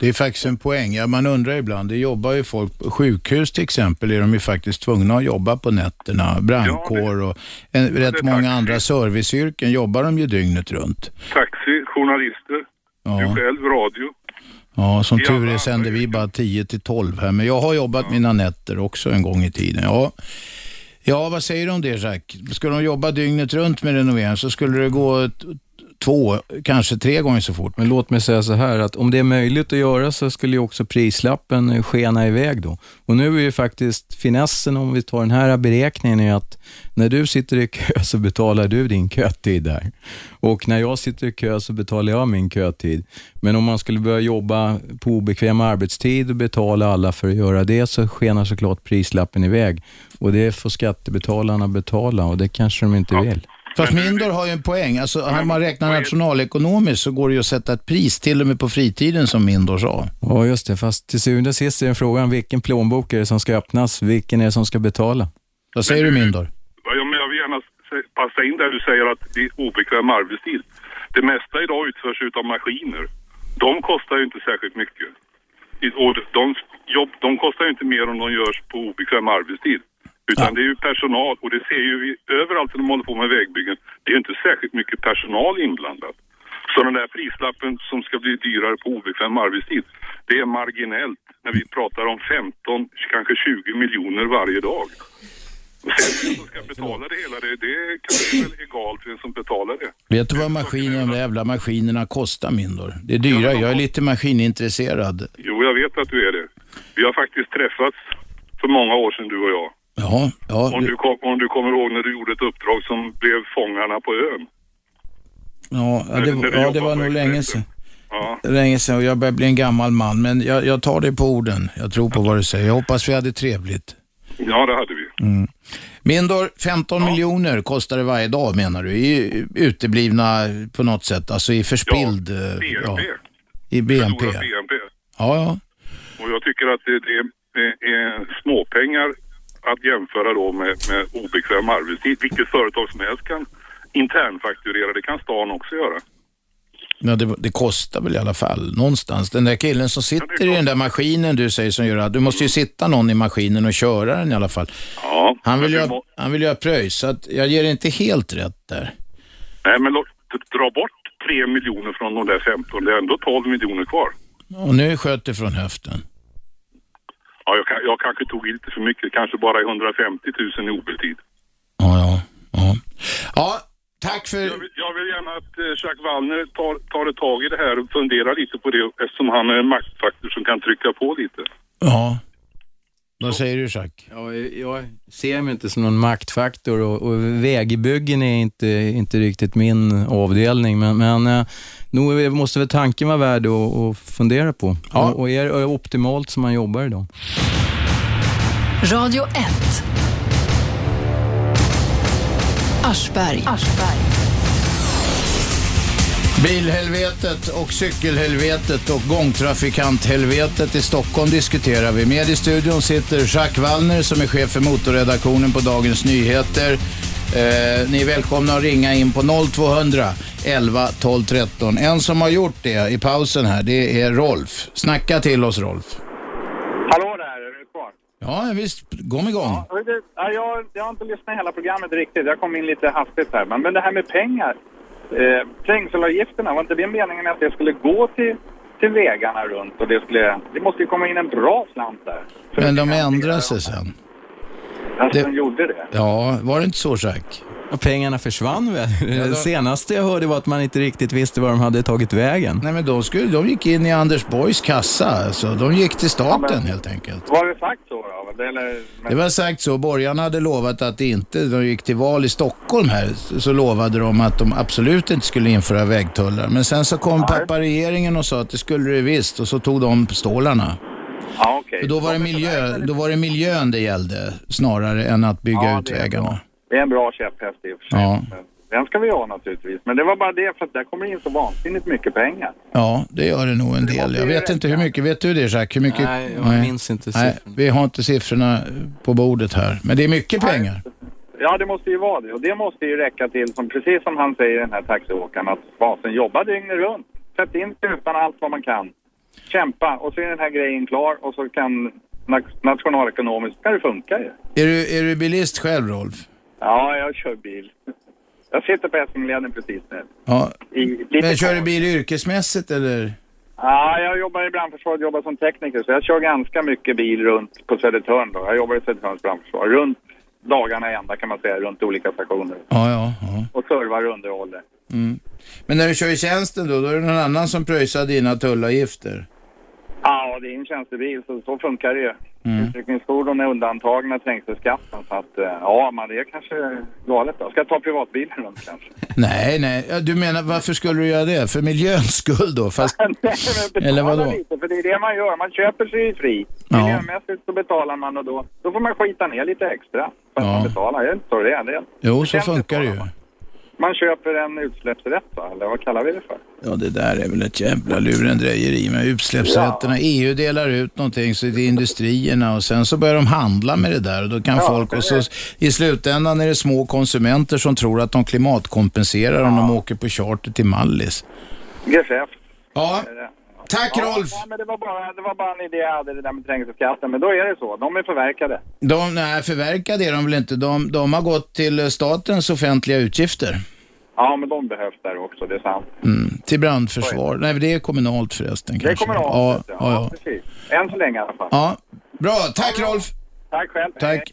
Det är faktiskt en poäng. Ja, man undrar ibland, det jobbar ju folk på sjukhus till exempel, är de ju faktiskt tvungna att jobba på nätterna. Brandkår och en, rätt många andra serviceyrken jobbar de ju dygnet runt. Taxi, journalister, Ja. du själv, radio. Ja, som tur är sänder vi bara 10 till 12 här, men jag har jobbat mina nätter också en gång i tiden. Ja. Ja, vad säger du om det Jacques? Ska de jobba dygnet runt med renovering så skulle det gå två, kanske tre gånger så fort. Men låt mig säga så här, att om det är möjligt att göra så skulle ju också prislappen eh, skena iväg då. Och nu är ju faktiskt finessen, om vi tar den här beräkningen, är att när du sitter i kö så betalar du din kötid där. Och när jag sitter i kö så betalar jag min kötid. Men om man skulle börja jobba på obekväm arbetstid och betala alla för att göra det så skenar såklart prislappen iväg. Och det får skattebetalarna betala och det kanske de inte vill. Fast Mindor har ju en poäng. Alltså, om man räknar nationalekonomiskt så går det ju att sätta ett pris till och med på fritiden som Mindor sa. Ja, just det. Fast till syvende och sist är det frågan vilken plånbok är det som ska öppnas? Vilken är det som ska betala? Vad säger du Mindor? Ja, men jag vill gärna passa in där du säger att det är obekväm arbetstid. Det mesta idag utförs utav maskiner. De kostar ju inte särskilt mycket. Och de, jobb, de kostar ju inte mer om de görs på obekväm arbetstid. Utan det är ju personal och det ser ju vi överallt när de håller på med vägbyggen. Det är ju inte särskilt mycket personal inblandat. Så den där prislappen som ska bli dyrare på obekväm arbetstid, det är marginellt när vi pratar om 15, kanske 20 miljoner varje dag. Och sen vem som ska betala det hela, det, det kan väl egalt vem som betalar det. Vet du vad maskinen, de jävla maskinerna kostar Mindor? Det är dyra. Jag är lite maskinintresserad. Jo, jag vet att du är det. Vi har faktiskt träffats för många år sedan, du och jag. Ja, ja. Om du, kom, om du kommer ihåg när du gjorde ett uppdrag som blev Fångarna på ön. Ja, ja, det, När du ja, det var nog länge sedan. Ja. Länge sedan och jag börjar bli en gammal man. Men jag, jag tar dig på orden. Jag tror på vad du säger. Jag hoppas vi hade trevligt. ja, det hade vi. Mm. Mindor, 15 miljoner kostar det varje dag menar du? I uteblivna på något sätt, alltså i förspilld... eh, BNP. I BNP. BNP. Ja, ja. Och jag tycker att det, det, det är småpengar att jämföra då med, med obekväm arbetstid. Vilket företag som helst kan internfakturera. Det kan stan också göra. Ja, det, det kostar väl i alla fall någonstans. Den där killen som sitter i den där maskinen du säger som gör att du måste ju sitta någon i maskinen och köra den i alla fall. Ja, Han vill, ju det ha, han vill ju ha pröjs, så att jag ger inte helt rätt där. Nej, men låt, dra bort 3 miljoner från de där 15. Det är ändå 12 miljoner kvar. Och nu sköter från höften. Ja, jag, jag kanske tog i lite för mycket. Kanske bara 150 000 i OB-tid. Ja, tack för... Jag vill, jag vill gärna att eh, Jacques Wallner tar, tar ett tag i det här och funderar lite på det eftersom han är en maktfaktor som kan trycka på lite. Ja. Vad säger du Jacques? Ja, jag ser mig inte som någon maktfaktor och, och vägbyggen är inte, inte riktigt min avdelning, men, men eh, nog måste väl tanken vara värd att, att fundera på. Och, och är det optimalt som man jobbar idag? Radio 1. Aschberg. Bilhelvetet och cykelhelvetet och gångtrafikanthelvetet i Stockholm diskuterar vi. Med i studion sitter Jacques Wallner som är chef för motorredaktionen på Dagens Nyheter. Eh, ni är välkomna att ringa in på 0200 11 12 13. En som har gjort det i pausen här, det är Rolf. Snacka till oss Rolf. Hallå där, är du kvar? Ja, visst. Kom igång. Ja, jag, jag har inte lyssnat hela programmet riktigt. Jag kom in lite hastigt här. Men, men det här med pengar. Eh, trängselavgifterna, var inte det meningen att det skulle gå till, till vägarna runt? Och det, skulle, det måste ju komma in en bra slant där. Men de ändrar sig sen. Alltså, Det- de gjorde det. Ja, var det inte så Jacques? Och pengarna försvann väl? Ja, då- Det senaste jag hörde var att man inte riktigt visste var de hade tagit vägen. Nej, men de, skulle, de gick in i Anders Borgs kassa. Alltså, de gick till staten helt enkelt. Var det sagt så då? Eller, Det var sagt så. Borgarna hade lovat att det inte, de gick till val i Stockholm här, så så lovade de att de absolut inte skulle införa vägtullar. Men sen så kom pappa regeringen och sa att det skulle det visst och så tog de stålarna. Ja, okej. För då var, det miljö, då var det miljön det gällde snarare än att bygga Ja, ut det är vägarna. Det är en bra käpphäst i och för sig. Ja. Den ska vi ha naturligtvis. Men det var bara det för att där kommer in så vansinnigt mycket pengar. Ja, det gör det nog en del. Jag vet inte hur mycket, vet du det Jacques? Hur mycket? Nej, jag minns inte Nej, siffrorna. vi har inte siffrorna på bordet här. Men det är mycket pengar. Ja, det måste ju vara det. Och det måste ju räcka till, som, precis som han säger den här taxiåkaren, att basen jobbar dygnet runt. Sätt in utan allt vad man kan. Kämpa och så är den här grejen klar och så kan na- nationalekonomiskt ska det funka ju. Är du, är du bilist själv Rolf? Ja, jag kör bil. Jag sitter på Essingeleden precis nu. Ja. I, Men kör du bil yrkesmässigt eller? Ja, jag jobbar i brandförsvaret, jobbar som tekniker, så jag kör ganska mycket bil runt på Södertörn då. Jag jobbar i Södertörns brandförsvar. Runt dagarna ända kan man säga, runt olika stationer. Ja, ja. ja. Och servar och underhåller. Mm. Men när du kör i tjänsten då, då är det någon annan som pröjsar dina tullavgifter? Ja, det är en tjänstebil så, så funkar det ju. Mm. Utryckningsfordon är undantagna trängselskatten så att eh, ja, men det är kanske galet då. Ska jag ta privatbilen runt kanske? Nej, nej. Du menar, varför skulle du göra det? För miljöns skull då? Fast... Nej, men betala Eller vadå? Lite, för det är det man gör. Man köper sig ju fri. Ja. Miljömässigt så betalar man och då, då får man skita ner lite extra. För att Ja. man betalar. Det är inte så det är. Det. Jo, så funkar det ju. man. Man köper en utsläppsrätt va? Eller vad kallar vi det för? Ja, det där är väl ett jävla lurendrejeri med utsläppsrätterna. EU delar ut någonting så till industrierna och sen så börjar de handla med det där och då kan Ja, folk och så i slutändan är det små konsumenter som tror att de klimatkompenserar om de åker på charter till Mallis. Geschäft. Ja. Tack ja, Rolf! Nej, men det, var bara, det var bara en idé jag hade det där med trängselskatten. Men då är det så. De är förverkade. De, nej, förverkade är de väl inte. De, de har gått till statens offentliga utgifter. Ja, men de behövs där också. Det är sant. Mm, till brandförsvar. Nej, det är kommunalt förresten Det är kanske. kommunalt. Ja, ja, ja. precis. Än så länge i alla fall. ja. Bra, tack Rolf! Tack själv. Tack.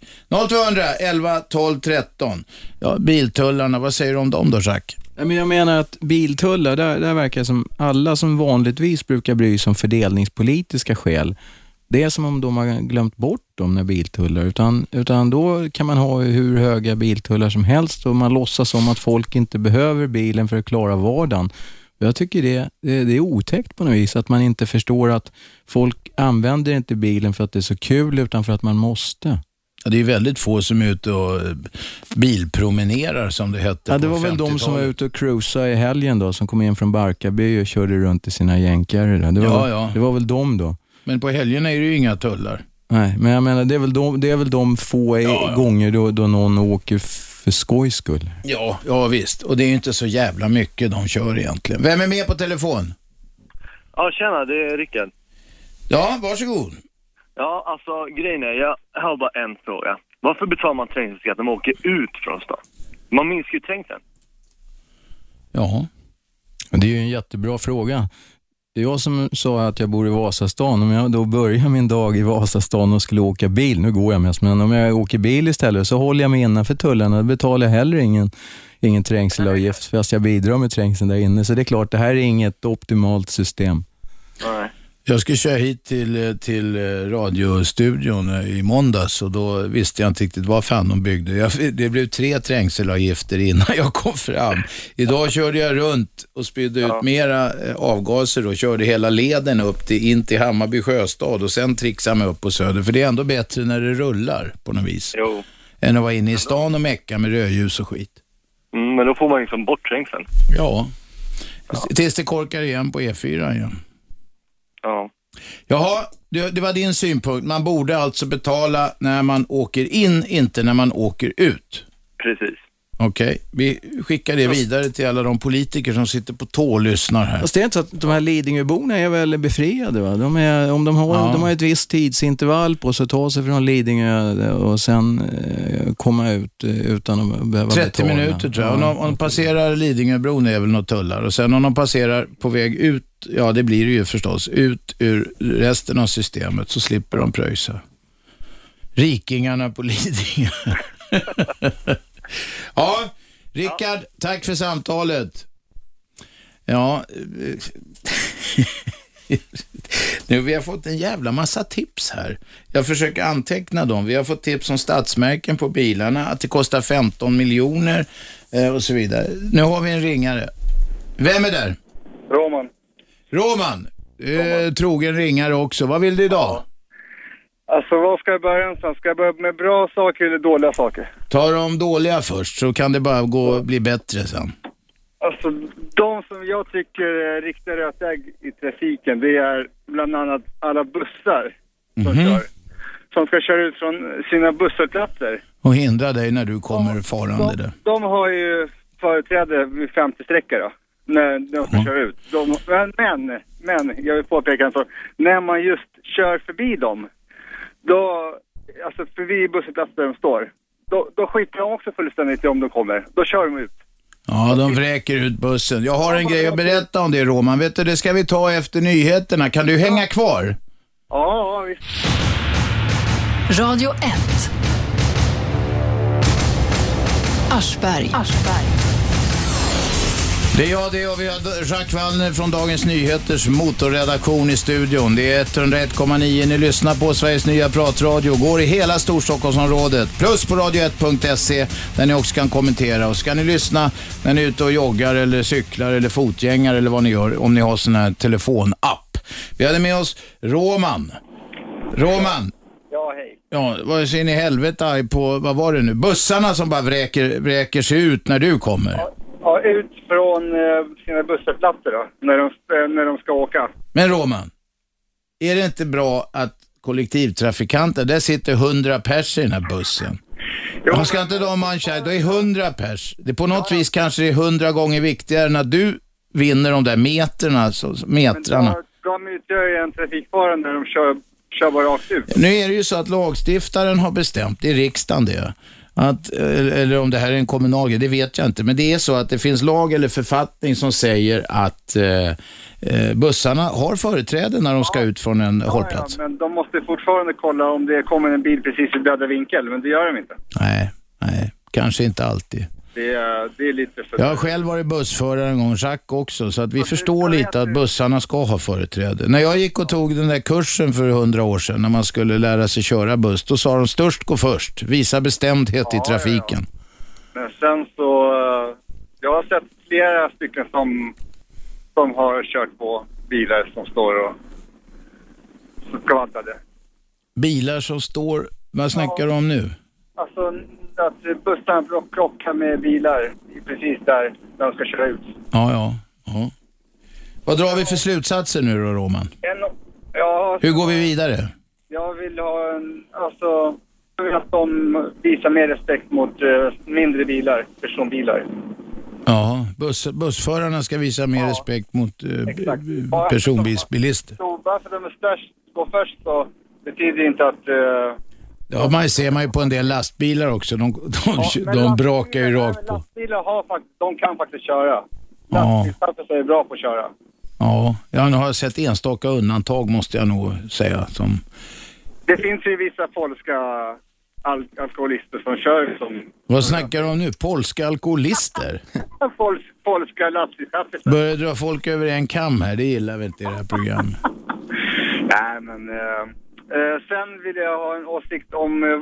0200 11 12 13. Ja, biltullarna, vad säger du om dem då Jack? Men jag menar att biltullar, där, där verkar det som alla som vanligtvis brukar bry sig om fördelningspolitiska skäl, det är som om de har glömt bort dem när biltullar, utan, utan då kan man ha hur höga biltullar som helst och man låtsas som att folk inte behöver bilen för att klara vardagen. Jag tycker det, det, det är otäckt på något vis att man inte förstår att folk använder inte bilen för att det är så kul utan för att man måste. Ja, det är väldigt få som är ute och eh, bilpromenerar som det hette Ja, det var väl de som var 50-talet. ute och cruisade i helgen då, som kom in från Barkarby och körde runt i sina jänkare. där. Det var, Ja, ja. det var väl de då. Men på helgerna är det ju inga tullar. Nej, men jag menar, det är väl de, det är väl de få i- gånger då, då någon åker för skojs skull. Ja, ja visst. Och det är ju inte så jävla mycket de kör egentligen. Vem är med på telefon? Ja, tjena, det är Rickard. Ja, varsågod. Ja, alltså grejen är, jag har bara en fråga. Varför betalar man trängselskatt när man åker ut från stan? Man minskar ju trängseln. Ja, det är ju en jättebra fråga. Det är jag som sa att jag bor i Vasastan. Om jag då börjar min dag i Vasastan och skulle åka bil, nu går jag mest, men om jag åker bil istället så håller jag mig innanför tullarna. Då betalar jag heller ingen, ingen trängselavgift fast jag bidrar med trängseln där inne. Så det är klart, det här är inget optimalt system. Nej. Jag skulle köra hit till, till eh, radiostudion eh, i måndags och då visste jag inte riktigt vad fan de byggde. Jag, det blev tre trängselavgifter innan jag kom fram. Idag körde jag runt och spydde ut mera eh, avgaser och körde hela leden upp till, in till Hammarby sjöstad och sen trixade mig upp på Söder. För det är ändå bättre när det rullar på något vis. Jo. Än att vara inne i stan och mecka med rödljus och skit. Mm, men då får man liksom bort trängseln. Ja. Tills det korkar igen på E4 igen. Ja. Jaha, det, det var din synpunkt. Man borde alltså betala när man åker in, inte när man åker ut. Precis. Okej, vi skickar det vidare till alla de politiker som sitter på tå och lyssnar här. Fast det är inte så att de här Lidingöborna är väl befriade? Va? De, är, om de, har, Ja. de har ett visst tidsintervall på sig att ta sig från Lidingö och sen eh, komma ut eh, utan att behöva 30 betala. minuter tror jag. Om de, om de passerar Lidingöbron är väl något tullar och sen om de passerar på väg ut, ja det blir det ju förstås, ut ur resten av systemet så slipper de pröjsa. Rikingarna på Lidingö. ja, Rickard, tack för samtalet. Ja, eh, nu, vi har fått en jävla massa tips här. Jag försöker anteckna dem. Vi har fått tips om stadsmärken på bilarna, att det kostar 15 miljoner eh, och så vidare. Nu har vi en ringare. Vem är där? Roman. Roman. Eh, trogen ringare också. Vad vill du idag? Alltså vad ska jag börja någonstans? Ska jag börja med bra saker eller dåliga saker? Ta de dåliga först så kan det bara gå bli bättre sen. Alltså de som jag tycker är riktiga rötägg i trafiken, det är bland annat alla bussar som Mhm. kör. Som ska köra ut från sina busshållplatser. Och hindra dig när du kommer farande där. De har ju företräde vid 50-sträcka då. När de ska köra ut. De, men, men, men, jag vill påpeka en sak. När man just kör förbi dem, då, alltså förbi busshållplatser där de står, då, då skiter de också fullständigt i om de kommer. Då kör de ut. Ja, de vräker ut bussen. Jag har en grej att berätta om det, Roman. Vet du, det ska vi ta efter nyheterna. Kan du hänga kvar? Ja, visst. Radio 1. Aschberg. Det är jag det och vi har Jacques Wallner från Dagens Nyheters motorredaktion i studion. Det är 101,9 ni lyssnar på Sveriges nya pratradio. Går i hela Storstockholmsområdet. Plus på radio1.se där ni också kan kommentera. Och ska ni lyssna när ni är ute och joggar eller cyklar eller fotgängare eller vad ni gör om ni har sån här telefonapp. Vi hade med oss Roman. Roman. Ja, hej. Ja, vad ser ni helvete arg på, vad var det nu? Bussarna som bara vräker, vräker sig ut när du kommer. Ja, ut från eh, sina busshållplatser då, när de, eh, när de ska åka. Men Roman, är det inte bra att kollektivtrafikanter, där sitter 100 pers i den här bussen. Man ska inte de ha en chans, då är 100 pers. Det på något vis kanske det är 100 gånger viktigare att du vinner de där meterna, så, metrarna. De utgör ju en trafikfara när de kör, kör bara rakt ut. Nu är det ju så att lagstiftaren har bestämt, det är riksdagen det, att, eller om det här är en kommunal grej, det vet jag inte, men det är så att det finns lag eller författning som säger att eh, eh, bussarna har företräde när de ska ut från en hållplats. Ja, men de måste fortfarande kolla om det kommer en bil precis i döda vinkel, men det gör de inte. Nej, nej, kanske inte alltid. Det är, det är lite för... Jag har själv varit bussförare en gång, Jacques också, så att vi förstår lite att bussarna ska ha företräde. När jag gick och tog den där kursen för hundra år sedan, när man skulle lära sig köra buss, då sa de störst gå först, visa bestämdhet i trafiken. Men sen så... eh, Jag har sett flera stycken som, som har kört på bilar som står och skvaddade. Bilar som står, vad snackar du om nu? Alltså att bussarna krock- krockar med bilar precis där när de ska köra ut. Ja, ja. ja. Vad drar vi för slutsatser nu då, Roman? En, ja, Hur går vi vidare? jag vill ha en... Alltså... Jag vill att de visar mer respekt mot eh, mindre bilar, personbilar. Ja, buss, bussförarna ska visa mer respekt mot eh, personbilsbilister. Så bara för att de är störst, går först så betyder inte att... eh, Ja, man ser man ju på en del lastbilar också. De, de, men de brakar ju rakt på. lastbilar har de kan faktiskt köra. Ja, Lastbilschaufförer är bra på att köra. ja. Jag har sett enstaka undantag måste jag nog säga. Som, Det finns ju vissa polska al alkoholister som kör som vad snackar du om nu? Polska alkoholister? Pols polska lastbilschaufförer. Börjar dra folk över en kam här, det gillar vi inte i det här programmet. Nej, men... Eh, sen vill jag ha en åsikt om eh,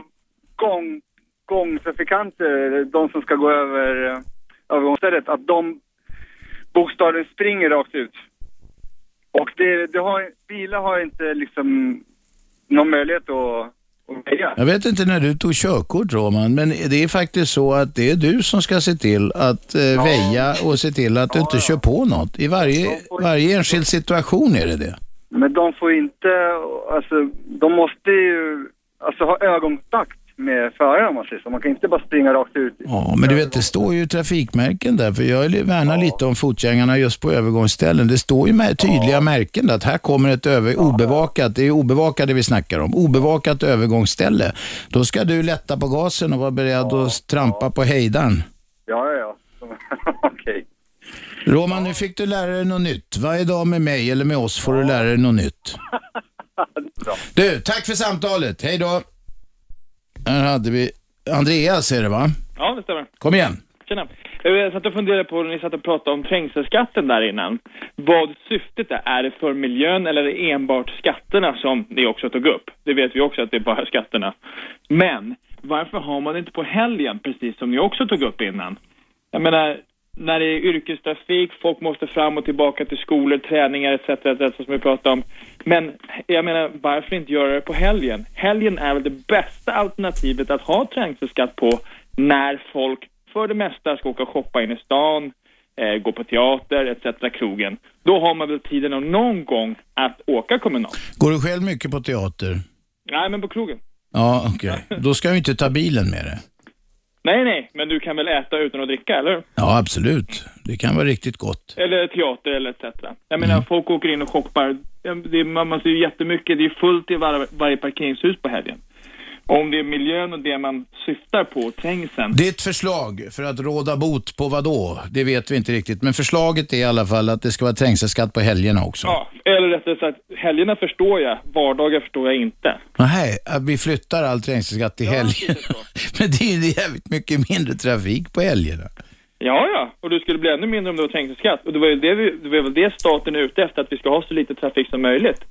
gång, gångtrafikanter, de som ska gå över eh, övergångsstället, att de bokstavligen springer rakt ut. Och det, det har, bilar har inte liksom någon möjlighet att. Jag vet inte när du tog körkort Roman, men det är faktiskt så att det är du som ska se till att eh, väja och se till att du inte kör på något. I varje, varje enskild situation är det det. Men de får inte, alltså de måste ju alltså, ha ögonkontakt med föraren om man säger så. Man kan inte bara springa rakt ut. Ja, men du vet, det står ju trafikmärken där, för jag värnar lite om fotgängarna just på övergångsställen. Det står ju med tydliga märken där, att här kommer ett över, obevakat, det är obevakade vi snackar om, obevakat övergångsställe. Då ska du lätta på gasen och vara beredd att trampa på hejdaren. Ja, ja, ja. Roman, nu fick du lära dig något nytt. Varje dag med mig eller med oss får du lära dig något nytt. Du, tack för samtalet. Hej då. Här hade vi Andreas, är det va? Ja, det stämmer. Kom igen. Tjena. Jag satt och funderade på när ni satt och pratade om trängselskatten där innan. Vad syftet är. Är det för miljön eller är det enbart skatterna som ni också tog upp? Det vet vi också att det är bara skatterna. Men varför har man det inte på helgen, precis som ni också tog upp innan? Jag menar, när det är yrkestrafik, folk måste fram och tillbaka till skolor, träningar etc. etc. som vi pratade om. Men jag menar, varför inte göra det på helgen? Helgen är väl det bästa alternativet att ha trängselskatt på när folk för det mesta ska åka och shoppa in i stan, eh, gå på teater etc. krogen. Då har man väl tiden och någon gång att åka kommunalt. Går du själv mycket på teater? Nej, men på krogen. Ja, okej. Då ska vi inte ta bilen med dig. Nej, nej, men du kan väl äta utan att dricka, eller? Ja, absolut. Det kan vara riktigt gott. Eller teater eller etc. Jag menar, folk åker in och shoppar. Det är, man, man ser ju jättemycket, det är fullt i var, varje parkeringshus på helgen. Om det är miljön och det man syftar på, trängseln. Ditt förslag för att råda bot på vad då? Det vet vi inte riktigt. Men förslaget är i alla fall att det ska vara trängselskatt på helgerna också. Ja, eller rättare sagt, helgerna förstår jag, vardagar förstår jag inte. Nej, vi flyttar all trängselskatt till helgerna. Men det är ju jävligt mycket mindre trafik på helgerna. Ja, ja, och det skulle bli ännu mindre om det var trängselskatt. Och det var ju det, vi, det var väl det staten är ute efter, att vi ska ha så lite trafik som möjligt.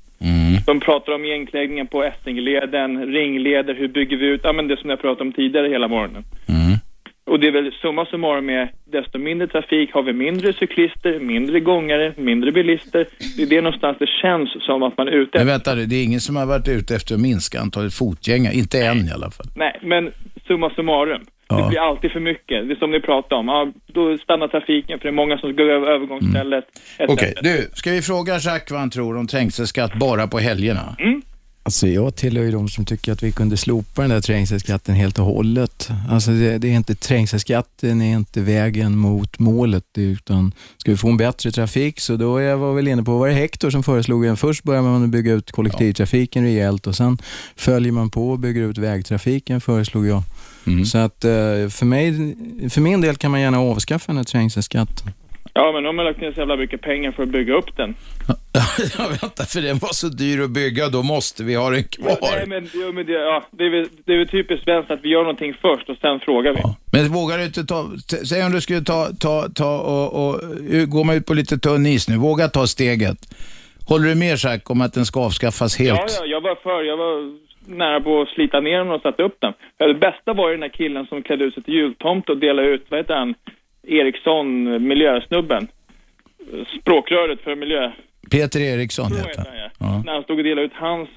De pratar om igenkläggningen på Essingeleden, ringleder, hur bygger vi ut, ja men det som jag pratade om tidigare hela morgonen. Och det är väl summa summarum med desto mindre trafik har vi mindre cyklister, mindre gångare, mindre bilister. Det är det någonstans det känns som att man är ute Men efter. vänta, det är ingen som har varit ute efter att minska antalet fotgängare. Inte än i alla fall. Nej, men summa summarum. Det blir alltid för mycket. Det är som ni pratade om. Ja, då stannar trafiken för det är många som ska gå över övergångsstället. etc. Okej, du, ska vi fråga Jacques vad han tror om trängselskatt bara på helgerna? Alltså jag tillhör ju de som tycker att vi kunde slopa den där trängselskatten helt och hållet. Alltså det, det är inte trängselskatten är inte vägen mot målet utan ska vi få en bättre trafik så då är jag var väl inne på, var det Hector som föreslog en? Först börjar man bygga ut kollektivtrafiken rejält och sen följer man på och bygger ut vägtrafiken föreslog jag. Så att eh, för, mig, för min del kan man gärna avskaffa den här trängselskatten. Ja, men de har man lagt ner så jävla mycket pengar för att bygga upp den. ja, vänta, för den var så dyr att bygga, då måste vi ha den kvar. Nej, men, jo, men det, ja, det, är väl, det är väl typiskt svenskt att vi gör någonting först och sen frågar vi. Men vågar du inte ta, säg om du skulle ta, ta, ta och, och gå med ut på lite tunn is nu, våga ta steget. Håller du med Jacques om att den ska avskaffas helt? Ja, ja, jag var för. Jag var nära på att slita ner den och sätta upp den. Ja, det bästa var ju den här killen som klädde ut sig till jultomt och delade ut, vad heter han, Eriksson, miljösnubben. Språkröret för miljö. Peter Eriksson heter heter han. ja. Ja. När han stod och delade ut hans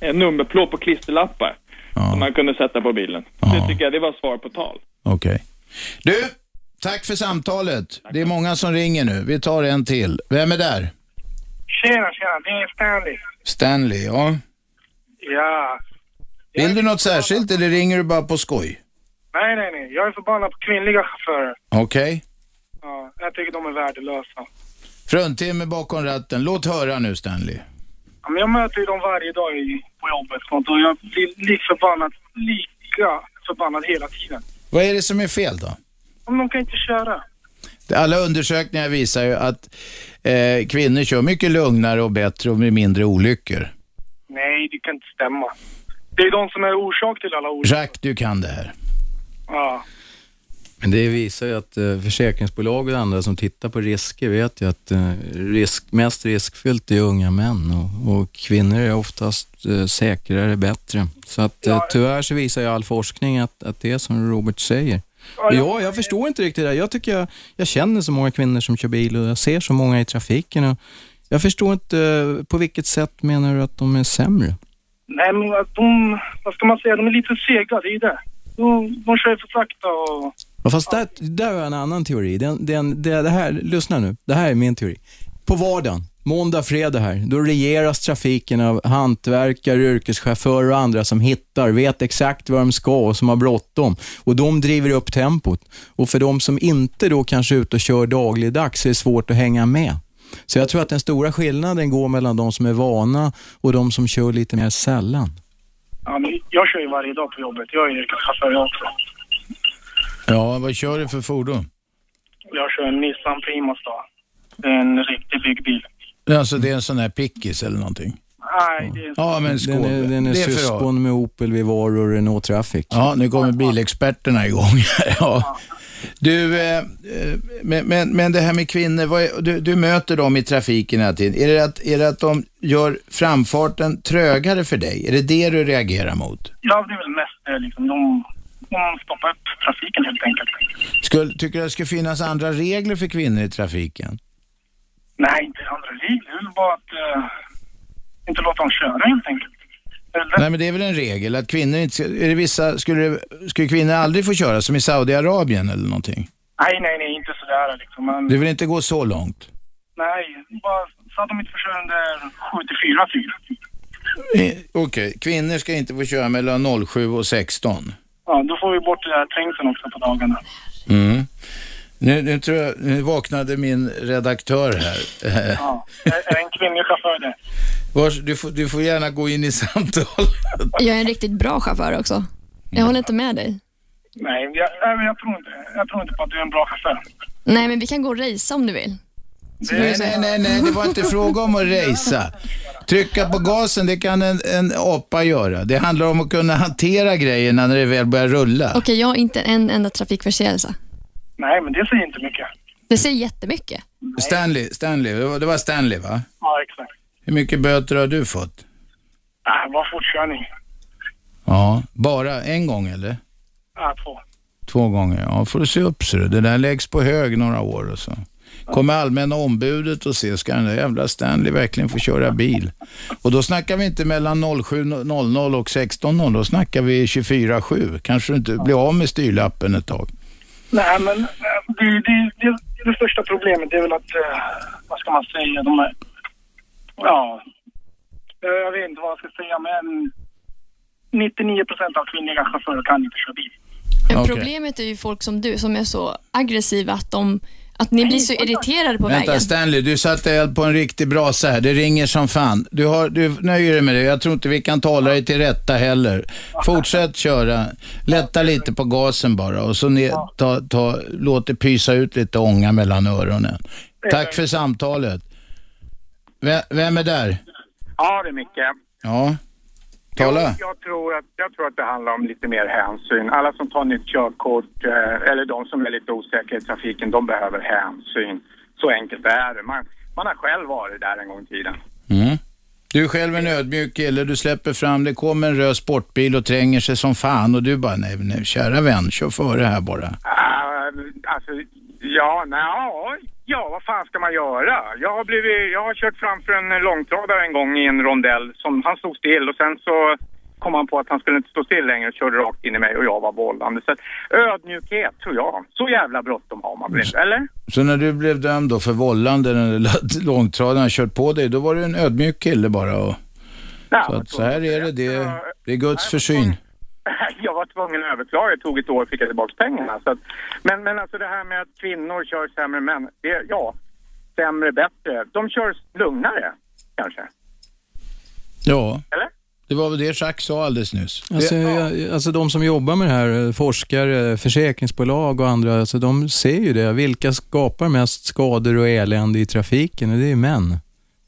eh, nummerplåt på klisterlappar. Som man kunde sätta på bilen. Det tycker jag, det var svar på tal. Okej. Du, tack för samtalet. Det är många som ringer nu. Vi tar en till. Vem är där? Tjena, tjena. Det är Stanley. Stanley, ja. Ja. Vill du något särskilt eller ringer du bara på skoj? Nej, nej, nej. Jag är förbannad på kvinnliga chaufförer. Okej. Ja, jag tycker de är värdelösa. Fruntimmer bakom ratten. Låt höra nu Stanley. Ja, men jag möter ju dem varje dag i, på jobbet sånt, och jag blir lik förbannad, lika förbannad hela tiden. Vad är det som är fel då? Om de kan inte köra. Alla undersökningar visar ju att eh, kvinnor kör mycket lugnare och bättre och med mindre olyckor. Nej, det kan inte stämma. Det är de som är orsak till alla olyckor. Jacques, du kan det här. Ja. Men det visar ju att eh, försäkringsbolag och andra som tittar på risker vet ju att eh, risk, mest riskfyllt är unga män och, och kvinnor är oftast eh, säkrare, bättre. Så att eh, tyvärr så visar ju all forskning att, att det är som Robert säger. Ja, jag förstår inte riktigt det där. Jag tycker jag, jag känner så många kvinnor som kör bil och jag ser så många i trafiken. Och jag förstår inte, eh, på vilket sätt menar du att de är sämre? Nej, men de, vad ska man säga, de är lite sega, det är ju det. De, de kör för sakta och... Ja, fast där, där har jag en annan teori. Den, den, det, det här, lyssna nu, det här är min teori. På vardagen, måndag, fredag här, då regeras trafiken av hantverkare, yrkeschaufförer och andra som hittar, vet exakt var de ska och som har bråttom. Och de driver upp tempot. Och för de som inte då kanske är ute och kör dagligdags är det svårt att hänga med. Så jag tror att den stora skillnaden går mellan de som är vana och de som kör lite mer sällan. Ja, men jag kör ju varje dag på jobbet. Jag är yrkeschaufför jag också. Ja, vad kör du för fordon? Jag kör en Nissan Primastar. Det är en riktig byggbil. Alltså det är en sån här pickis eller någonting? Nej, det är... Ja, men skål. Den är, den är Det är för syskon med Opel Vivaro och Renault Traffic. Ja, nu kommer bilexperterna igång. ja. Du, eh, eh, men, men, men det här med kvinnor, är, du, du möter dem i trafiken hela tiden. Är det, att, är det att de gör framfarten trögare för dig? Är det det du reagerar mot? Ja, det är väl mest det liksom. De, de stoppar upp trafiken helt enkelt. Skulle, tycker du att det skulle finnas andra regler för kvinnor i trafiken? Nej, inte andra regler. Det är bara att eh, inte låta dem köra helt enkelt. Nej, men det är väl en regel att kvinnor inte ska, är det vissa, skulle, skulle kvinnor aldrig få köra som i Saudiarabien eller någonting? Nej, nej, nej, inte sådär liksom. Men, Det vill inte gå så långt? Nej, bara så att de inte får köra under 7 till 4 Eh, Okej, kvinnor ska inte få köra mellan 07 och 16. Ja, då får vi bort den här trängseln också på dagarna. Mm. Nu, nu tror jag, nu vaknade min redaktör här. Ja. Är, en kvinnlig chaufför det? Vars, du, får, du får gärna gå in i samtalet. Jag är en riktigt bra chaufför också. Jag håller inte med dig. Nej, jag, jag, tror inte, jag tror inte på att du är en bra chaufför. Nej, men vi kan gå och racea om du vill. Nej, nej, nej, nej, det var inte fråga om att racea. Trycka på gasen, det kan en, en apa göra. Det handlar om att kunna hantera grejerna när det väl börjar rulla. Okej, jag har inte en enda trafikförseelse. Nej, men det säger inte mycket. Det säger jättemycket. Stanley, Stanley, det var- det var Stanley va? Ja, exakt. Hur mycket böter har du fått? Äh, bara fortkörning. Ja, bara en gång eller? Ja, två. Två gånger. Ja, får du se upp så du. Det där läggs på hög några år och så. Kommer allmänna ombudet och se, ska den där jävla Stanley verkligen få köra bil? Och då snackar vi inte mellan 07.00 och 16.00, då snackar vi 24.7. Kanske du inte blir av med styrlappen ett tag. Nej, men eh, det, det, det, det största problemet är väl att, eh, vad ska man säga, de är, ja, eh, jag vet inte vad jag ska säga, men 99 procent av kvinnliga chaufförer kan inte köra bil. Men Okej. Problemet är ju folk som du som är så aggressiva att, de, att ni blir så irriterade på Vänta vägen. Stanley, du satte eld på en riktig brasa här. Det ringer som fan. Du, har, du nöjer dig med det. Jag tror inte vi kan tala dig till rätta heller. Fortsätt köra. Lätta lite på gasen bara och så ner, ta, ta, låt det pysa ut lite ånga mellan öronen. Tack för samtalet. Ve- Vem är där? Ja, det är Micke. Ja, tala. Jag, jag, tror att, jag tror att det handlar om lite mer hänsyn. Alla som tar nytt körkort, eh, eller de som är lite osäkra i trafiken, de behöver hänsyn. Så enkelt är det. Man, man har själv varit där en gång i tiden. Mm. Du är själv en ödmjuk kille, du släpper fram, det kommer en röd sportbil och tränger sig som fan och du bara, nej, nej kära vän, kör före här bara. Uh, alltså, ja, nej, ja, ja, vad fan ska man göra? Jag har, blivit, jag har kört framför en långtradare en gång i en rondell som han stod still och sen så kom han på att han skulle inte stå still längre och körde rakt in i mig och jag var vållande. Så ödmjukhet tror jag. Så jävla bråttom har man väl inte, eller? Så när du blev dömd då för vållande när långtradaren kört på dig, då var du en ödmjuk kille bara. Och, så, att, så här är det, det, det är Guds försyn. Var tvungen att överklaga, det tog ett år och fick jag tillbaka pengarna. Så att, men, men alltså det här med att kvinnor kör sämre än män, det, ja, sämre, bättre. De kör lugnare, kanske. Ja. Eller? Det var väl det Jacques sa alldeles nyss. Alltså, jag, alltså de som jobbar med det här, eh, forskare, försäkringsbolag och andra, alltså de ser ju det. Vilka skapar mest skador och elände i trafiken? Det är ju män.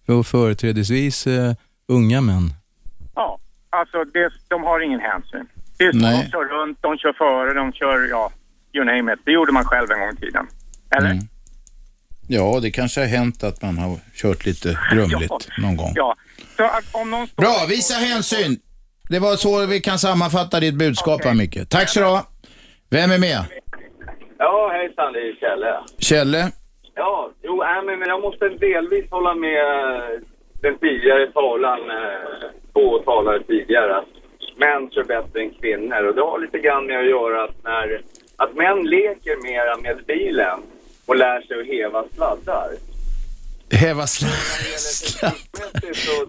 Och företrädesvis eh, unga män. Ja, alltså det, de har ingen hänsyn. Det är så, Nej. de kör runt, de kör före, de kör, ja, you name it. Det gjorde man själv en gång i tiden. Eller? Mm. Ja, det kanske har hänt att man har kört lite grumligt någon gång. Ja. Så att om någon står... Bra, visa hänsyn. Det var så vi kan sammanfatta ditt budskap va, Micke. Tack så du. Vem är med? Ja, hejsan, det är Kjelle. Kjelle? Ja, jo, äh, men men jag måste delvis hålla med eh, den tidigare talaren, eh, två talare tidigare, att män kör bättre än kvinnor. Och det har lite grann med att göra att när att män leker mera med bilen och lär sig att heva sladdar. Häva sladd.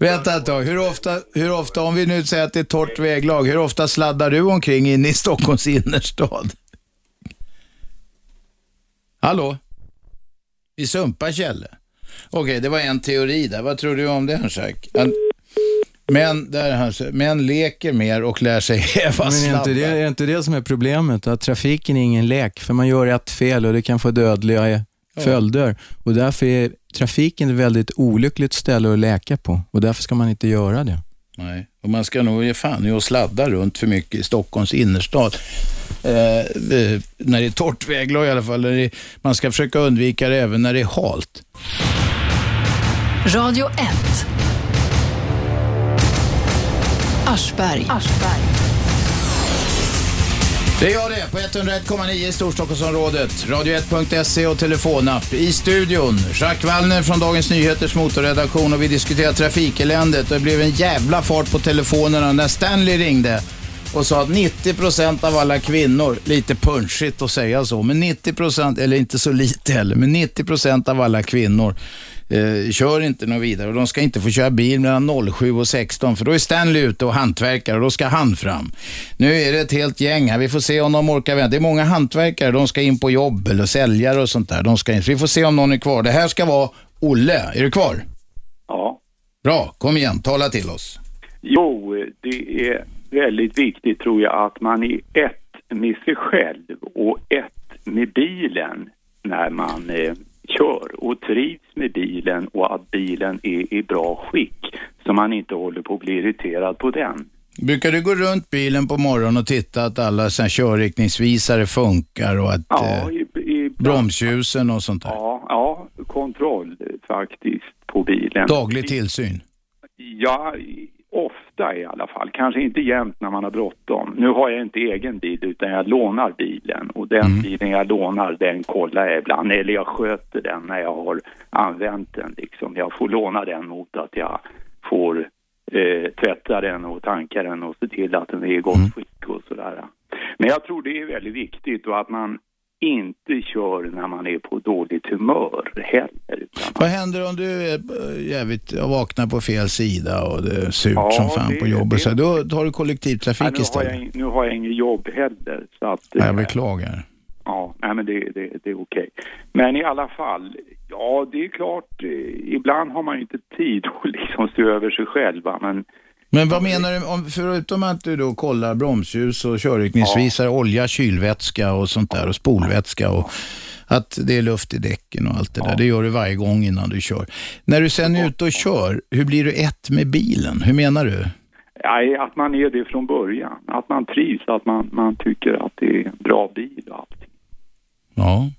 Vänta ett tag. Hur ofta, hur ofta, om vi nu säger att det är torrt väglag, hur ofta sladdar du omkring in i Stockholms innerstad? Hallå? Vi sumpar Kjelle. Okej, det var en teori där. Vad tror du om det, Jacques? Män, där, han män leker mer och lär sig häva Men är inte, det, är inte det som är problemet? Att trafiken är ingen lek, för man gör ett fel och det kan få dödliga följder. Och därför är trafiken ett väldigt olyckligt ställe att läka på och därför ska man inte göra det. Nej, och man ska nog ge fan i att sladda runt för mycket i Stockholms innerstad. Eh, eh, när det är torrt väglag i alla fall. Är, man ska försöka undvika det även när det är halt. Radio 1. Aschberg. Det gör det på 101,9 i Storstockholmsområdet. Radio1.se och telefonapp. I studion, Jacques Wallner från Dagens Nyheters motorredaktion och vi diskuterar trafikeländet. Det blev en jävla fart på telefonerna när Stanley ringde och sa att 90% av alla kvinnor, lite punchigt att säga så, men 90%, eller inte så lite heller, men 90% av alla kvinnor eh, kör inte något vidare och de ska inte få köra bil mellan 07 och 16 för då är Stanley ute och hantverkar och då ska han fram. Nu är det ett helt gäng här, vi får se om de orkar vänta. Det är många hantverkare, de ska in på jobb eller säljare och sånt där. De ska in. Så vi får se om någon är kvar. Det här ska vara Olle, är du kvar? Ja. Bra, kom igen, tala till oss. Jo, det är väldigt viktigt tror jag att man är ett med sig själv och ett med bilen när man eh, kör och trivs med bilen och att bilen är i bra skick så man inte håller på att bli irriterad på den. Brukar du gå runt bilen på morgonen och titta att alla såna körriktningsvisare funkar och att... Ja, eh, i, i, Bromsljusen och sånt där. Ja, ja, kontroll faktiskt på bilen. Daglig tillsyn. Ja, i- ofta i alla fall. Kanske inte jämt när man har bråttom. Nu har jag inte egen bil utan jag lånar bilen och den Mm. bilen jag lånar den kollar jag ibland eller jag sköter den när jag har använt den liksom. Jag får låna den mot att jag får eh, tvätta den och tanka den och se till att den är i gott Mm. skick och sådär. Men jag tror det är väldigt viktigt och att man inte kör när man är på dåligt humör heller. Vad händer om du är eh, jävligt, jag vaknar på fel sida och det är surt Ja, som fan det- på jobbet? Så då tar du kollektivtrafik Nej, nu, har istället? jag, nu har jag inget jobb heller. Så att, Ja, eh, jag beklagar. Ja, nej men det, det, det är okej. Men i alla fall, ja det är klart, eh, ibland har man ju inte tid att liksom se över sig själv men Men vad menar du, om, förutom att du då kollar bromsljus och körriktningsvisare, olja, kylvätska och sånt där och spolvätska och att det är luft i däcken och allt det där. Det gör du varje gång innan du kör. När du sen är ute och kör, hur blir du ett med bilen? Hur menar du? nej, att man är det från början. Att man trivs, att man, man tycker att det är en bra bil och allt. Ja.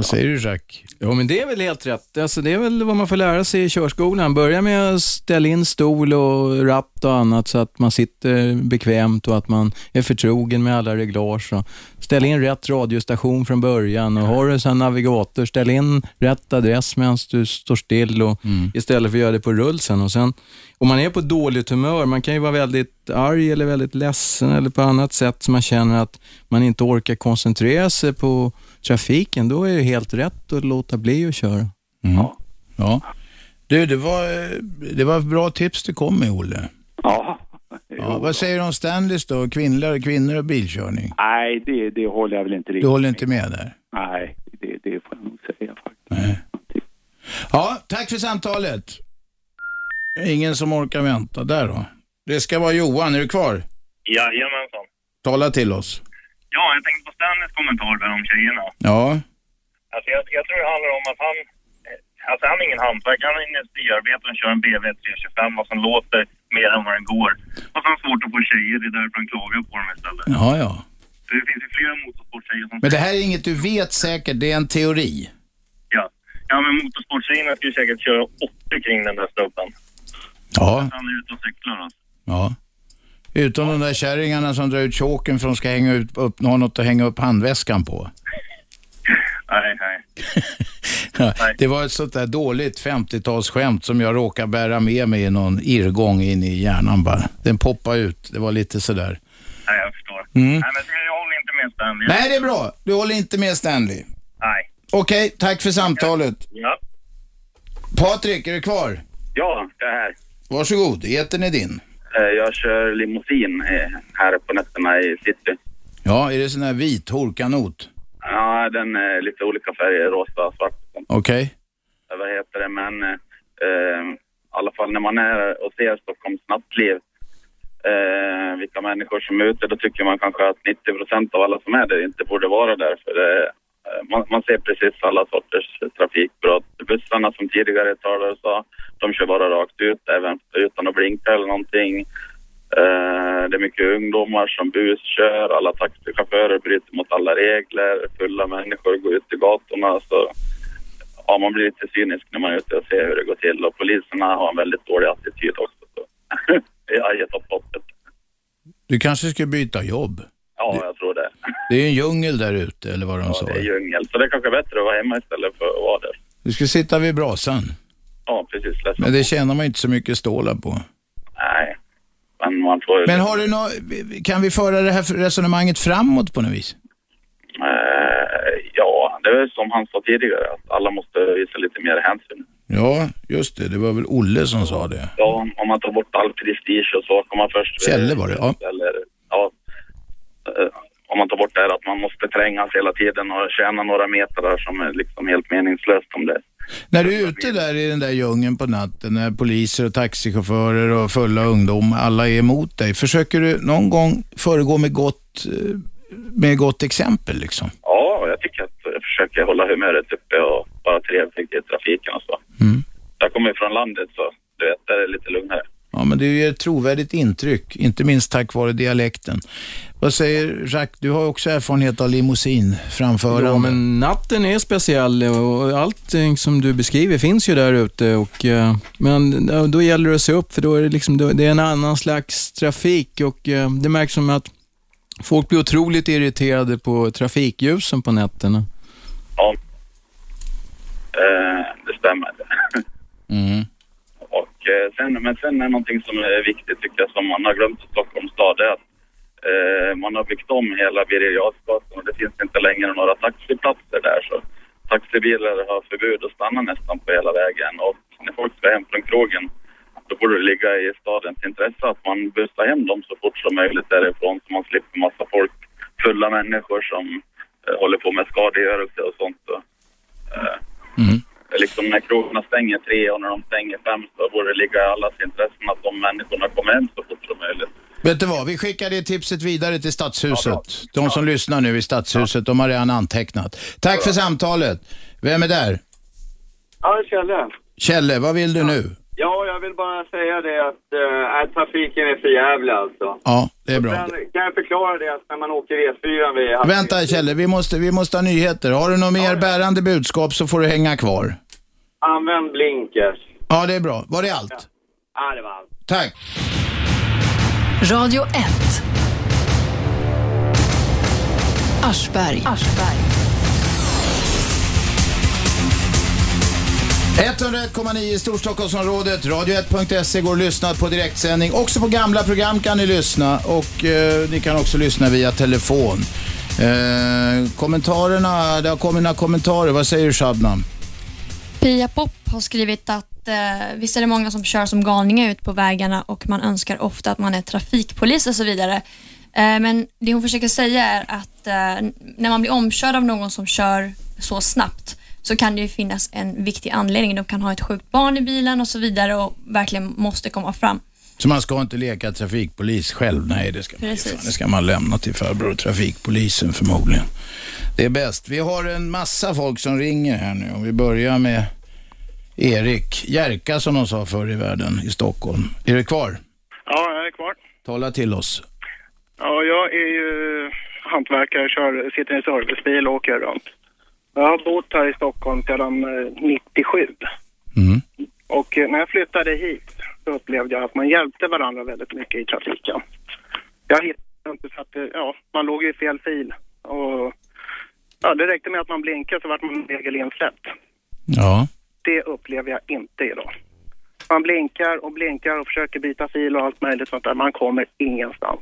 Vad säger du Jack? Ja, men det är väl helt rätt. Alltså, det är väl vad man får lära sig i körskolan. Börja med att ställa in stol och ratt och annat så att man sitter bekvämt och att man är förtrogen med alla reglage. Ställ in rätt radiostation från början och har du en navigator, ställ in rätt adress medan du står still och istället för att göra det på rulsen. Och sen, om man är på dåligt humör, man kan ju vara väldigt arg eller väldigt ledsen eller på annat sätt som man känner att man inte orkar koncentrera sig på trafiken, då är det helt rätt att låta bli att köra. Ja. ja. Du, det var, det var bra tips du kom med, Olle. Ja. ja vad säger du om Stanleys då? Kvinnor, kvinnor och bilkörning? Nej, det, det håller jag väl inte Du riktigt håller inte med där? Nej, det, det får jag nog säga faktiskt. Ja, tack för samtalet. Ingen som orkar vänta. Där då. Det ska vara Johan. Är du kvar? Jajamensan. Tala till oss. Ja, jag tänkte på Stanleys kommentar där om tjejerna. Ja. Alltså jag, jag tror det handlar om att han... eh, Alltså han är ingen hantverkare, han är industriarbetare och kör en BMW 325 och som låter mer än vad den går. Och så har han svårt att få tjejer, det är därför han klagar på dem istället. Ja, ja. För det finns ju flera motorsporttjejer som... Men det här är inget du vet säkert. Det är en teori. Ja. Ja, men motorsporttjejerna skulle säkert köra 80 kring den där stubben. Ja. Han är ute och cyklar alltså. Ja. Utom de där kärringarna som drar ut choken för att de ska hänga ut, upp, ha något att hänga upp handväskan på. Nej, nej. Det var ett sånt där dåligt 50-talsskämt som jag råkade bära med mig i någon irrgång in i hjärnan bara. Den poppade ut. Det var lite sådär. Nej, jag förstår. Mm. Nej, men jag håller inte med Stanley. Nej, det är bra. Du håller inte med Stanley. Nej. Okej, tack för samtalet. Ja. Patrik, är du kvar? Ja, det är här. Varsågod, etern är din. Eh, Jag kör limousin eh, här på nätterna i city. Ja, är det sån här vit horkanot? Ja, den är lite olika färger, rosa, svart. Okej. Eh, Vad heter det, men eh, i alla fall när man är och ser Stockholms nattliv, eh, vilka människor som är ute, då tycker man kanske att 90 procent av alla som är där inte borde vara där. För det, man, man ser precis alla sorters trafikbrott. Bussarna som tidigare talare sa, de kör bara rakt ut även utan att blinka eller någonting. Eh, det är mycket ungdomar som buskör, alla taxichaufförer bryter mot alla regler, fulla människor går ut i gatorna. Så ja, man blir lite cynisk när man är ute och ser hur det går till. Och poliserna har en väldigt dålig attityd också. Så. jag har gett upp hoppet. Du kanske ska byta jobb? Ja, jag tror det. Det är en djungel där ute, eller vad de sa. Det är djungel. Så det är kanske bättre att vara hemma istället för att vara där. Du ska sitta vid brasan. Ja, precis. Ledsen. Men det tjänar man inte så mycket stålar på. Nej, men man får ju... Men har du nå kan vi föra det här resonemanget framåt på något vis? Eh, ja, det är som han sa tidigare, att alla måste visa lite mer hänsyn. Ja, just det. Det var väl Olle som sa det. Ja, om man tar bort all prestige och så, kommer man först... Kjelle var det, ja. Eller, ja. eh, Om man tar bort det här att man måste trängas hela tiden och tjäna några meter som är liksom helt meningslöst om det. När du är ute där i den där djungeln på natten, när poliser och taxichaufförer och fulla ungdomar, alla är emot dig. Försöker du någon gång föregå med gott, eh, med gott exempel liksom? Ja, jag tycker att jag försöker hålla humöret uppe och vara trevlig i trafiken och så. Mm. Jag kommer ju från landet så du vet, där är det lite lugnare. Ja, men det ger ett trovärdigt intryck, inte minst tack vare dialekten. Vad säger Jacques, du har också erfarenhet av limousinframförande. Ja, men natten är speciell och allting som du beskriver finns ju där ute. Och, eh, men då gäller det att se upp för då är det, liksom, det är en annan slags trafik och eh, det märks som att folk blir otroligt irriterade på trafikljusen på nätterna. Ja. Eh, det stämmer. Mm. Och sen, men sen är någonting som är viktigt tycker jag som man har glömt i Stockholms stad det är att eh, man har byggt om hela Birger Jarlsgatan och det finns inte längre några taxiplatser där så taxibilar har förbud att stanna nästan på hela vägen och när folk ska hem från krogen då borde det ligga i stadens intresse att man bussar hem dem så fort som möjligt därifrån så man slipper massa folk, fulla människor som eh, håller på med skadegörelse och sånt. Och, eh, mm. Liksom när krogarna stänger tre och när de stänger fem så borde det ligga i allas intressen att de människorna kommer hem så fort som möjligt. Vet du vad, vi skickar det tipset vidare till Stadshuset. De som lyssnar nu i Stadshuset, de har redan antecknat. Tack för samtalet. Vem är där? Ja, Kjelle. Kjelle, vad vill du nu? Ja, jag vill bara säga det att äh, trafiken är för jävla alltså. Ja, det är bra. Sen kan jag förklara det att när man åker E4 vid... Vänta Kjelle, vi måste, vi måste ha nyheter. Har du något mer bärande budskap så får du hänga kvar. Använd blinkers. Ja, det är bra. Var det allt? Ja, det var allt. Tack. Radio 1. Aschberg. 101,9 i Storstockholmsområdet. Radio1.se går att lyssna på direktsändning. Också på gamla program kan ni lyssna och eh, ni kan också lyssna via telefon. Eh, kommentarerna, det har kommit några kommentarer. Vad säger du Shabnam? Pia Pop har skrivit att eh, visst är det många som kör som galningar ut på vägarna och man önskar ofta att man är trafikpolis och så vidare. Eh, men det hon försöker säga är att eh, när man blir omkörd av någon som kör så snabbt så kan det ju finnas en viktig anledning. De kan ha ett sjukt barn i bilen och så vidare och verkligen måste komma fram. Så man ska inte leka trafikpolis själv? Nej, det ska man. Det ska man lämna till farbror trafikpolisen förmodligen. Det är bäst. Vi har en massa folk som ringer här nu. Om vi börjar med Erik Jerka som de sa förr i världen i Stockholm. Är du kvar? Ja, jag är kvar. Tala till oss. Ja, jag är ju hantverkare, kör, sitter i en servicebil och åker runt. Jag har bott här i Stockholm sedan eh, 97. Och eh, när jag flyttade hit så upplevde jag att man hjälpte varandra väldigt mycket i trafiken. Jag hittade inte så att, eh, ja, man låg i fel fil. Och ja, det räckte med att man blinkade så vart man regelinsläppt. Ja. Det upplever jag inte idag. Man blinkar och blinkar och försöker byta fil och allt möjligt sånt där. Man kommer ingenstans.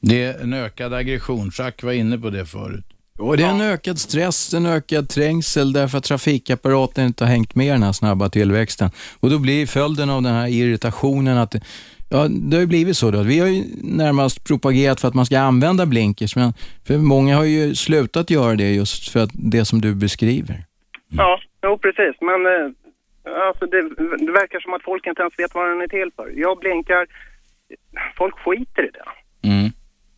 Det är en ökad aggression. Jacques var inne på det förut. Och det är en ökad stress, en ökad trängsel därför att trafikapparaten inte har hängt med den här snabba tillväxten. Och då blir följden av den här irritationen att Ja, det har ju blivit så då. Vi har ju närmast propagerat för att man ska använda blinkers, men för många har ju slutat göra det just för att det som du beskriver. Ja, jo precis. Men eh, alltså det, det verkar som att folk inte ens vet vad den är till för. Jag blinkar, folk skiter i det. Mm.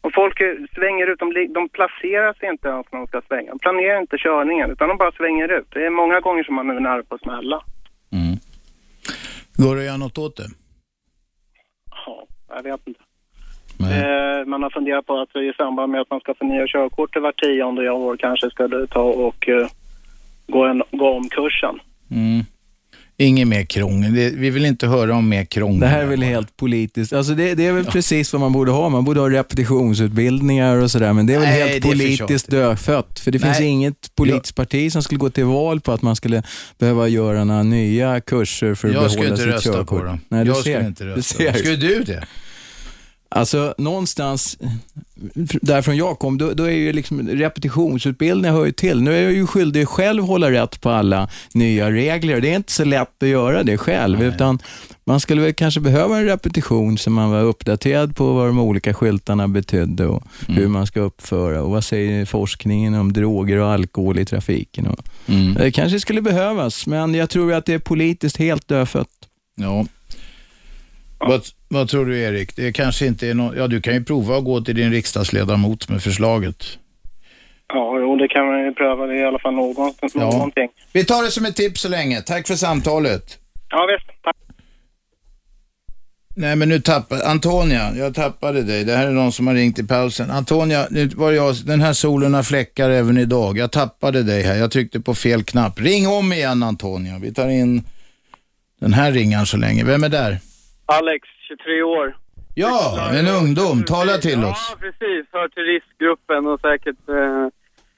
Och folk svänger ut, de, de placerar sig inte ens när de ska svänga. De planerar inte körningen, utan de bara svänger ut. Det är många gånger som man är nära på att smälla. Går det att göra något åt det? Ja, jag vet inte. Eh, man har funderat på att i samband med att man ska förnya körkortet var tionde år kanske ska du ta och eh, gå, en, gå om kursen. Mm. Inget mer krångel. Det- Vi vill inte höra om mer krångel. Det här är väl helt politiskt. Alltså det, det är väl precis vad man borde ha. Man borde ha repetitionsutbildningar och sådär, men det är väl Nej, helt politiskt dödfött. För det finns Nej. inget politiskt parti som skulle gå till val på att man skulle behöva göra några nya kurser för att Jag skulle behålla inte sitt rösta körkort. på dem. Nej, du jag ser. skulle inte rösta. ser. Skulle du det? Alltså någonstans därifrån jag kom, då, då är ju liksom repetitionsutbildning hör ju till. Nu är jag ju skyldig själv hålla rätt på alla nya regler. Det är inte så lätt att göra det själv, utan man skulle väl kanske behöva en repetition så man var uppdaterad på vad de olika skyltarna betydde och hur man ska uppföra och vad säger forskningen om droger och alkohol i trafiken. Och, Det kanske skulle behövas, men jag tror att det är politiskt helt dödfött. Ja. Vad, vad tror du Erik? Det kanske inte är någon... Ja, du kan ju prova att gå till din riksdagsledamot med förslaget. Ja, jo, det kan man ju pröva. Det är i alla fall någon, någonting. Vi tar det som ett tips så länge. Tack för samtalet. Ja, visst. Tack. Nej men nu tappade, Antonia, jag tappade dig. Det här är någon som har ringt i pausen. Antonia, nu var jag, den här solen har fläckar även idag. Jag tappade dig här, jag tryckte på fel knapp. Ring om igen Antonia. Vi tar in den här ringaren så länge. Vem är där? Alex, 23 år. Ja, en ungdom. Tala till oss. Ja, precis. Hör till riskgruppen och säkert eh,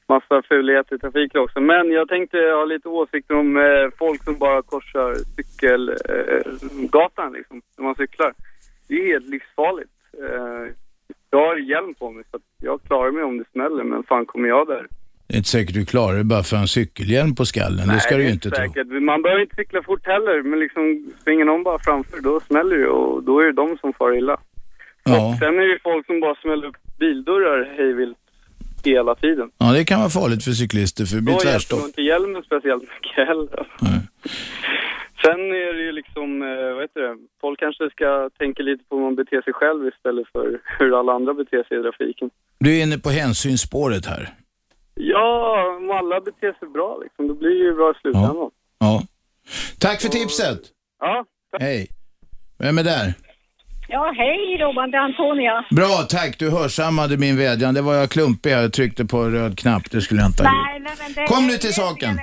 massa fulhet i trafiken också. Men jag tänkte ha lite åsikter om eh, folk som bara korsar cykelgatan eh, liksom, när man cyklar. Det är helt livsfarligt. Eh, jag har hjälm på mig så jag klarar mig om det smäller, men fan kommer jag där? Det är inte säkert du klarar det bara för en cykelhjälm på skallen. det ska Nej, du ju inte tro. säkert. Man behöver inte cykla fort heller, men liksom springer någon bara framför, då smäller det och då är det de som far illa. Ja. Sen är det ju folk som bara smäller upp bildörrar hejvilt hela tiden. ja, det kan vara farligt för cyklister för det blir Då hjälper tvärstopp. inte hjälmen speciellt mycket heller. Sen är det ju liksom, eh, vad heter det, folk kanske ska tänka lite på hur man beter sig själv istället för hur alla andra beter sig i trafiken. Du är inne på hänsynsspåret här. Ja, om alla beter sig bra liksom, då blir det ju bra i slutändan. Ja. Tack för tipset. Ja. Hej. Vem är där? Ja, hej Robban, det är Antonia. Bra, tack. Du hörsammade min vädjan. Det var jag klumpig. Jag tryckte på röd knapp. Det skulle jag inte ha gjort. Nej, nej, men det, Kom nu till saken.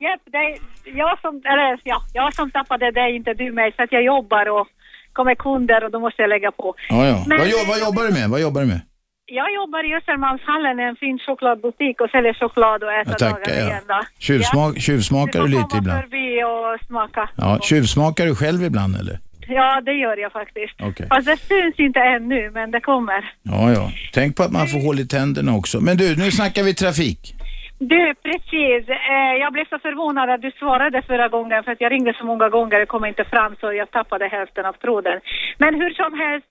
Jepp, det är jag som, eller ja, jag som tappade dig, inte du mig, så att jag jobbar och kommer kunder och då måste jag lägga på. Ja, ja. Men- vad, vad jobbar du med? Vad jobbar du med? Jag jobbar i Östermalmshallen, en fin chokladbutik och säljer choklad och äter tackar, dagarna ja. igen. Tjuvsmak, tjuvsmakar du lite ibland? Förbi och smaka. Ja, tjuvsmakar du själv ibland eller? Ja, det gör jag faktiskt. Okej. Fast det syns inte ännu, men det kommer. Ja, ja. Tänk på att man får hål i tänderna också. Men du, nu snackar vi trafik. Du, precis. Eh, jag blev så förvånad att du svarade förra gången för att jag ringde så många gånger och kom inte fram så jag tappade hälften av tråden. Men hur som helst,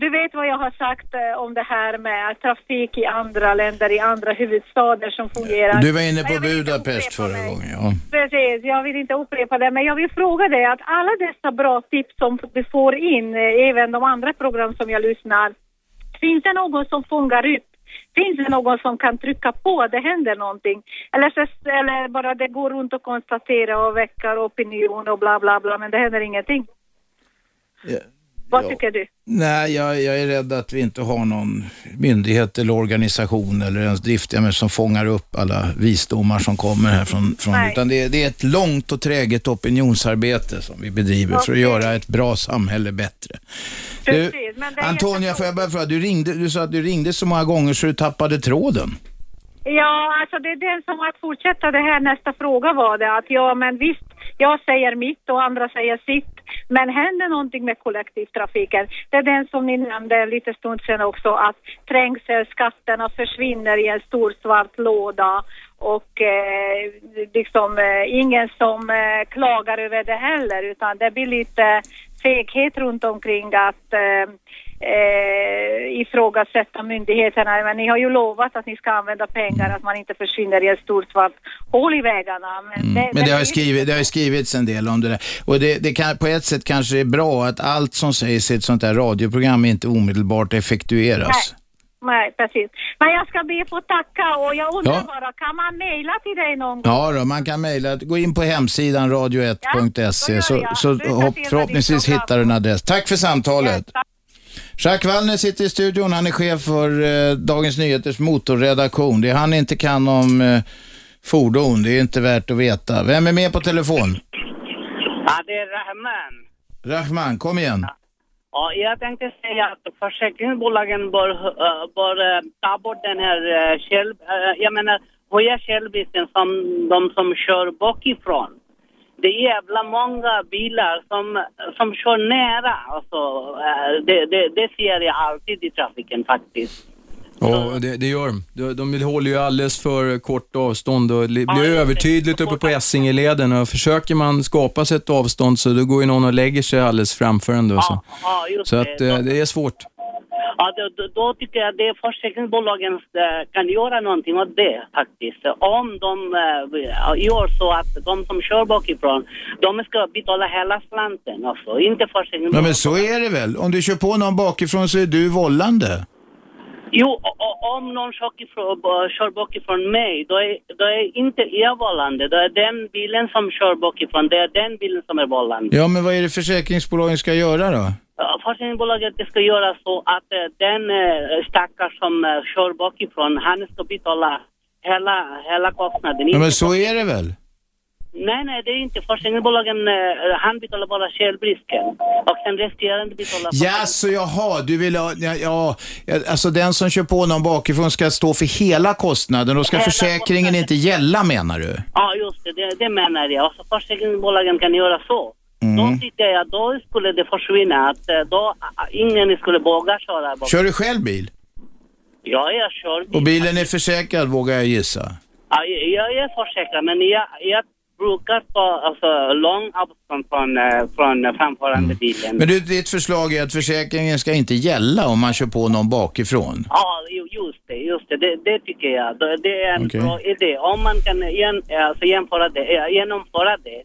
du vet vad jag har sagt eh, om det här med trafik i andra länder, i andra huvudstäder som fungerar. Du var inne på Budapest förra gången. Ja. Precis, jag vill inte upprepa det, men jag vill fråga dig att alla dessa bra tips som du får in, eh, även de andra program som jag lyssnar, finns det någon som fångar upp? Finns det någon som kan trycka på att det händer någonting? Eller, så, eller bara det går runt och konstaterar och väcker opinion och bla bla bla, men det händer ingenting. Vad tycker du? Nej, jag, jag är rädd att vi inte har någon myndighet eller organisation eller ens driftiga som fångar upp alla visdomar som kommer här från, från Nej. utan det är, det är ett långt och träget opinionsarbete som vi bedriver för att göra ett bra samhälle bättre. Du, Precis, är Antonia, får jag bara fråga, du, ringde, du sa att du ringde så många gånger så du tappade tråden. Ja, alltså det är den som att fortsätta det här nästa fråga var det att ja men visst, jag säger mitt och andra säger sitt. Men händer någonting med kollektivtrafiken? Det är den som ni nämnde lite stund sedan också att trängselskatterna försvinner i en stor svart låda och eh, liksom eh, ingen som eh, klagar över det heller utan det blir lite feghet runt omkring att eh, eh, ifrågasätta myndigheterna. Men ni har ju lovat att ni ska använda pengar, att man inte försvinner i ett stort svart hål i vägarna. Men, det, Men det har, skrivit, det har skrivits en del om det där. Och det, kan, på ett sätt kanske det är bra att allt som sägs i ett sånt här radioprogram inte omedelbart effektueras. Nej, precis. Men jag ska be att få tacka och jag undrar Ja. bara, kan man mejla till dig någon gång? Ja då, man kan mejla. Gå in på hemsidan radio1.se så, så hopp, förhoppningsvis hittar du en adress. Tack för samtalet. Jacques Wallner sitter i studion. Han är chef för eh, Dagens Nyheters motorredaktion. Det han inte kan om eh, fordon, det är inte värt att veta. Vem är med på telefon? Ja, det är Rahman. Rahman, kom igen. Ja, jag tänkte säga att försäkringsbolagen bör, eh, bör eh, ta bort den här uh, själv... eh, jag menar, höja självrisken som de som kör bakifrån. Det är jävla många bilar som, som kör nära. Alltså, eh, det, det, det ser jag alltid i trafiken faktiskt. Ja, det, det gör de. de. De håller ju alldeles för kort avstånd och det blir övertydligt uppe på Essingeleden och försöker man skapa sig ett avstånd så då går ju någon och lägger sig alldeles framför en då. Så, så att eh, det är svårt. Ja, då, då, tycker jag det försäkringsbolagen eh, kan göra någonting åt det faktiskt. Om de uh, gör så att de som kör bakifrån, de ska betala hela slanten alltså, inte försäkringsbolagen. men så är det väl. Om du kör på någon bakifrån så är du vållande. Jo, om någon kör, bakifrån mig, då är, då är inte jag vållande. Då är den bilen som kör bakifrån, det är den bilen som är vållande. Ja, men vad är det försäkringsbolagen ska göra då? försäkringsbolaget det ska göra så att eh, den uh, stackars som uh, kör bakifrån, han ska betala hela, hela kostnaden. Ja, men så är det väl? Nej, nej, det är inte försäkringsbolagen. eh, han betalar bara självrisken. Och sen resterande betalar... Ja, så jaha, du vill ha, ja, ja, alltså den som kör på någon bakifrån ska stå för hela kostnaden och ska Hela försäkringen inte gälla menar du? Ja, just det, det, det menar jag. Och så försäkringsbolagen kan göra så. Mm. Då tycker jag, då skulle det försvinna. Att eh, då ingen skulle våga köra bak. Kör du själv bil? Ja, jag kör bil. Och bilen är försäkrad vågar jag gissa. Ja, jag, jag är försäkrad, men jag, jag brukar ta alltså, lång avstånd från, eh, från framförande bilen. Men du, ditt förslag är att försäkringen ska inte gälla om man kör på någon bakifrån? Ja, ju- just det, just det. Det, det tycker jag. Det är en Okej. bra idé. Om man kan igen, alltså jämföra det, eh, genomföra det,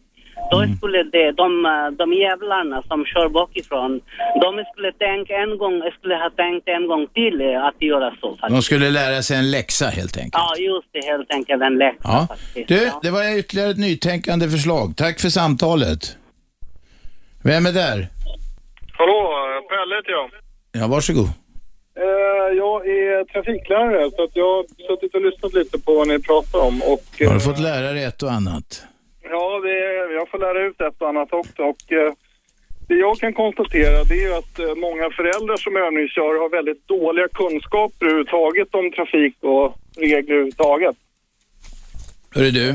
då Mm. skulle det, de, de jävlarna som kör bakifrån, de skulle tänka en gång, skulle ha tänkt en gång till att göra så. faktiskt. De skulle lära sig en läxa helt enkelt. Ja, just det, helt enkelt en läxa Ja. faktiskt. Du, det var ytterligare ett nytänkande förslag. Tack för samtalet. Vem är där? Hallå, Pelle heter jag. Ja, varsågod. Eh, jag är trafiklärare så att jag har suttit och lyssnat lite på vad ni pratar om och Har du eh, fått lära dig ett och annat? Ja, det, är- jag får lära ut ett och annat också och eh, det jag kan konstatera det är att eh, många föräldrar som övningskör har väldigt dåliga kunskaper överhuvudtaget om trafik och regler överhuvudtaget. Hörru du,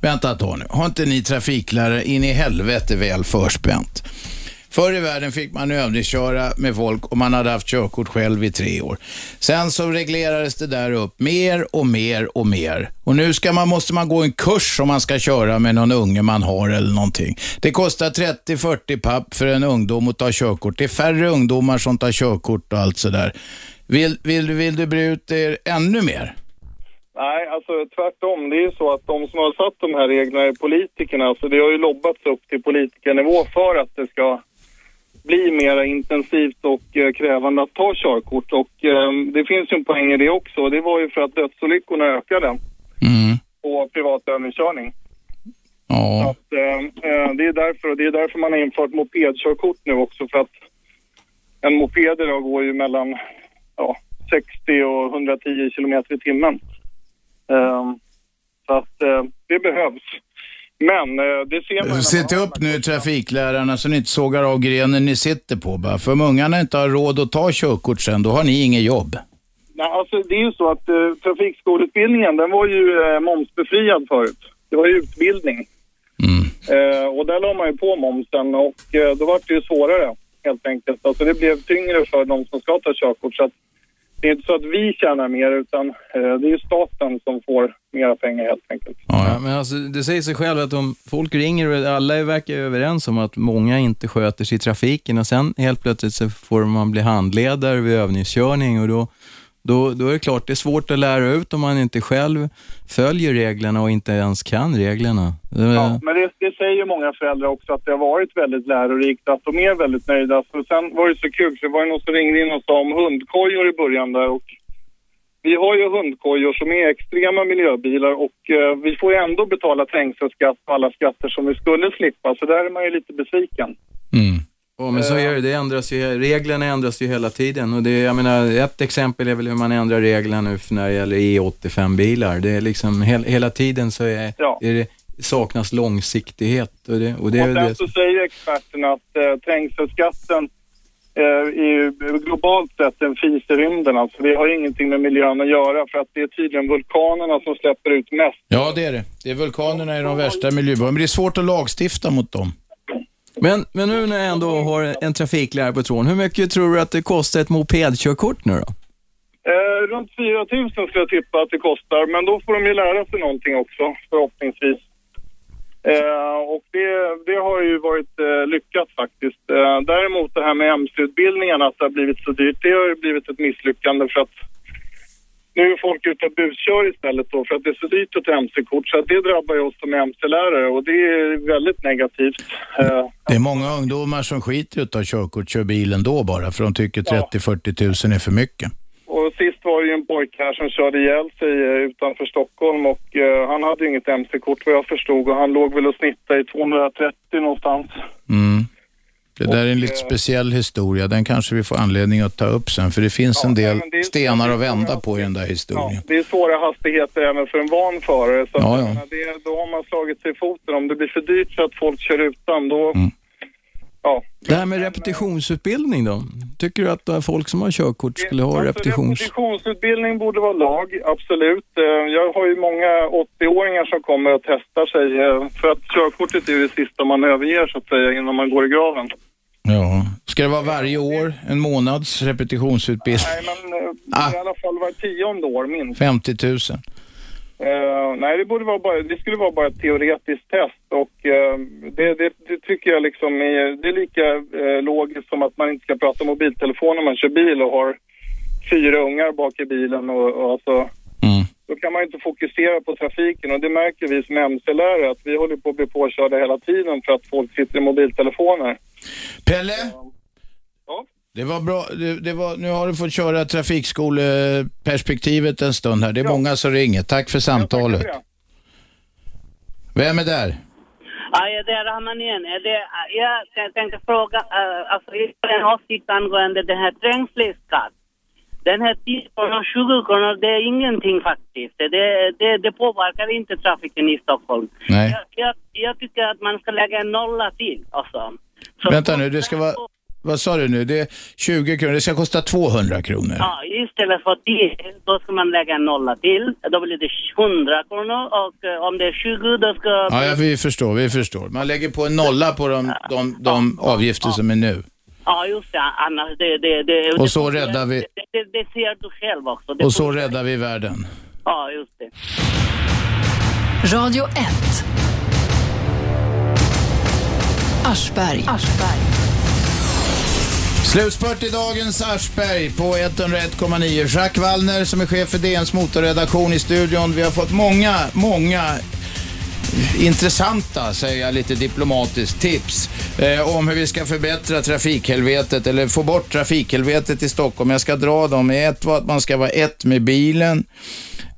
vänta ett tag nu. Har inte ni trafiklärare in i helvete väl förspänt? Förr i världen fick man övningsköra med folk och man hade haft körkort själv i tre år. Sen så reglerades det där upp mer och mer och mer. Och nu ska man, måste man gå en kurs om man ska köra med någon unge man har eller någonting. Det kostar 30-40 papp för en ungdom att ta körkort. Det är färre ungdomar som tar körkort och allt sådär. Vill, vill, vill du bre ut er ännu mer? Nej, alltså tvärtom. Det är ju så att de som har satt de här reglerna är politikerna. Så det har ju lobbats upp till politikernivå för att det ska bli mer intensivt och eh, krävande att ta körkort. Och eh, det finns ju en poäng i det också. Det var ju för att dödsolyckorna ökade på privat övningskörning. Ja. Att, eh, eh, det är därför, det är därför man har infört mopedkörkort nu också för att en moped idag går ju mellan ja, 60 och 110 kilometer i timmen. Eh, så att det behövs. Men eh, det ser man ju Sätt upp nu trafiklärarna så ni inte sågar av grenen ni sitter på bara. För om ungarna inte har råd att ta körkort sen, då har ni inget jobb. Nej, alltså det är ju så att eh, trafikskoleutbildningen den var ju eh, momsbefriad förut. Det var ju utbildning. Eh, och där la man ju på momsen och eh, då var det ju svårare helt enkelt. Alltså det blev tyngre för de som ska ta körkort. Så att det är inte så att vi tjänar mer utan eh, det är ju staten som får mera pengar helt enkelt. Ja, men alltså, det säger sig själv att om folk ringer och alla verkar överens om att många inte sköter sig i trafiken och sen helt plötsligt så får man bli handledare vid övningskörning och då, då, då är det klart, det är svårt att lära ut om man inte själv följer reglerna och inte ens kan reglerna. Ja, men det, det säger ju många föräldrar också att det har varit väldigt lärorikt, att de är väldigt nöjda. Så sen var det så kul, för det var någon som ringde in och sa om hundkojor i början där och vi har ju hundkojor som är extrema miljöbilar och eh, vi får ju ändå betala trängselskatt på alla skatter som vi skulle slippa, så där är man ju lite besviken. Ja, men så är det. det ändras ju, reglerna ändras ju hela tiden. Och det, jag menar, ett exempel är väl hur man ändrar reglerna nu för när det gäller E85-bilar. Det är liksom, hel, hela tiden så är, Ja. är det, saknas långsiktighet. Och det, och det och sen det så säger experterna att eh, trängselskatten eh, är globalt sett en fis i rymden. Alltså det har ingenting med miljön att göra för att det är tydligen vulkanerna som släpper ut mest. Ja, det är det. Det är vulkanerna är de värsta miljöbovarna, men det är svårt att lagstifta mot dem. Men, men nu när jag ändå har en trafiklärare på tråden, hur mycket tror du att det kostar ett mopedkörkort nu då? Eh, runt 4 000 skulle jag tippa att det kostar, men då får de ju lära sig någonting också, förhoppningsvis. Eh, och det, det har ju varit eh, lyckat faktiskt. Eh, däremot det här med MC-utbildningarna, att det har blivit så dyrt, det har ju blivit ett misslyckande för att nu är folk ute och buskör istället då för att det är så dyrt att ta MC-kort. Så det drabbar ju oss som MC-lärare och det är väldigt negativt. Eh, Det är många ungdomar som skiter i att ta körkort, kör bilen då bara, för de tycker 30-40 tusen är för mycket. Och sist var det ju en pojke här som körde ihjäl sig eh, utanför Stockholm och eh, han hade ju inget MC-kort vad jag förstod och han låg väl och snittade i 230 någonstans. Mm. Det där är en lite speciell historia. Den kanske vi får anledning att ta upp sen, för det finns en del är- stenar att vända på i den där historien. Det är svåra hastigheter även för en van förare. Så Ja, ja. det, då har man slagit sig i foten. Om det blir för dyrt så att folk kör utan, då... Mm. Ja. Det här med repetitionsutbildning då? Tycker du att folk som har körkort skulle ha repetitions... Repetitionsutbildning borde vara lag, absolut. Eh, Jag har ju många 80-åringar som kommer och testar sig. eh, För att körkortet är det sista man överger så att säga innan man går i graven. Ja. Ska det vara varje år en månads repetitionsutbildning? Nej, men eh, Ah. i alla fall var tionde år minst. 50 000. Eh, nej, det, borde vara bara, det skulle vara bara ett teoretiskt test och eh, det, det, det tycker jag liksom är, det är lika eh, logiskt som att man inte ska prata mobiltelefon när man kör bil och har fyra ungar bak i bilen och, och alltså, då kan man inte fokusera på trafiken och det märker vi som MC-lärare att vi håller på att bli påkörda hela tiden för att folk sitter i mobiltelefoner. Pelle? Det var bra. Det, det var, nu har du fått köra trafikskoleperspektivet en stund här. Det är många som ringer. Tack för samtalet. Vem är där? Ja, ja, det är Rahman igen. Det, jag tänkte fråga, uh, alltså jag har en åsikt angående den här trängselskatt. Den här 10 kronor, 20 kronor, det är ingenting faktiskt. Det, det, det påverkar inte trafiken i Stockholm. Nej. Jag, jag, jag tycker att man ska lägga en nolla till alltså. Vänta nu, det ska vara... Vad sa du nu? Det är 20 kronor. Det ska kosta 200 kronor. Ja, istället för 10, då ska man lägga en nolla till. Då blir det 100 kronor och eh, om det är 20 då ska... Ja, ja, vi förstår, vi förstår. Man lägger på en nolla på de, de, de avgifter som är nu. Ja, just det. Annars det... det, det Och så det, räddar vi- Det, det, det ser du själv också. Det Och så räddar vi världen. Ja, just det. Radio 1. Aschberg. Slutspurt i dagens Aschberg på 101,9. Jacques Wallner som är chef för DNs motorredaktion i studion. Vi har fått många, många intressanta, säger jag lite diplomatiskt, tips eh, om hur vi ska förbättra trafikhelvetet eller få bort trafikhelvetet i Stockholm. Jag ska dra dem. Ett var att man ska vara ett med bilen.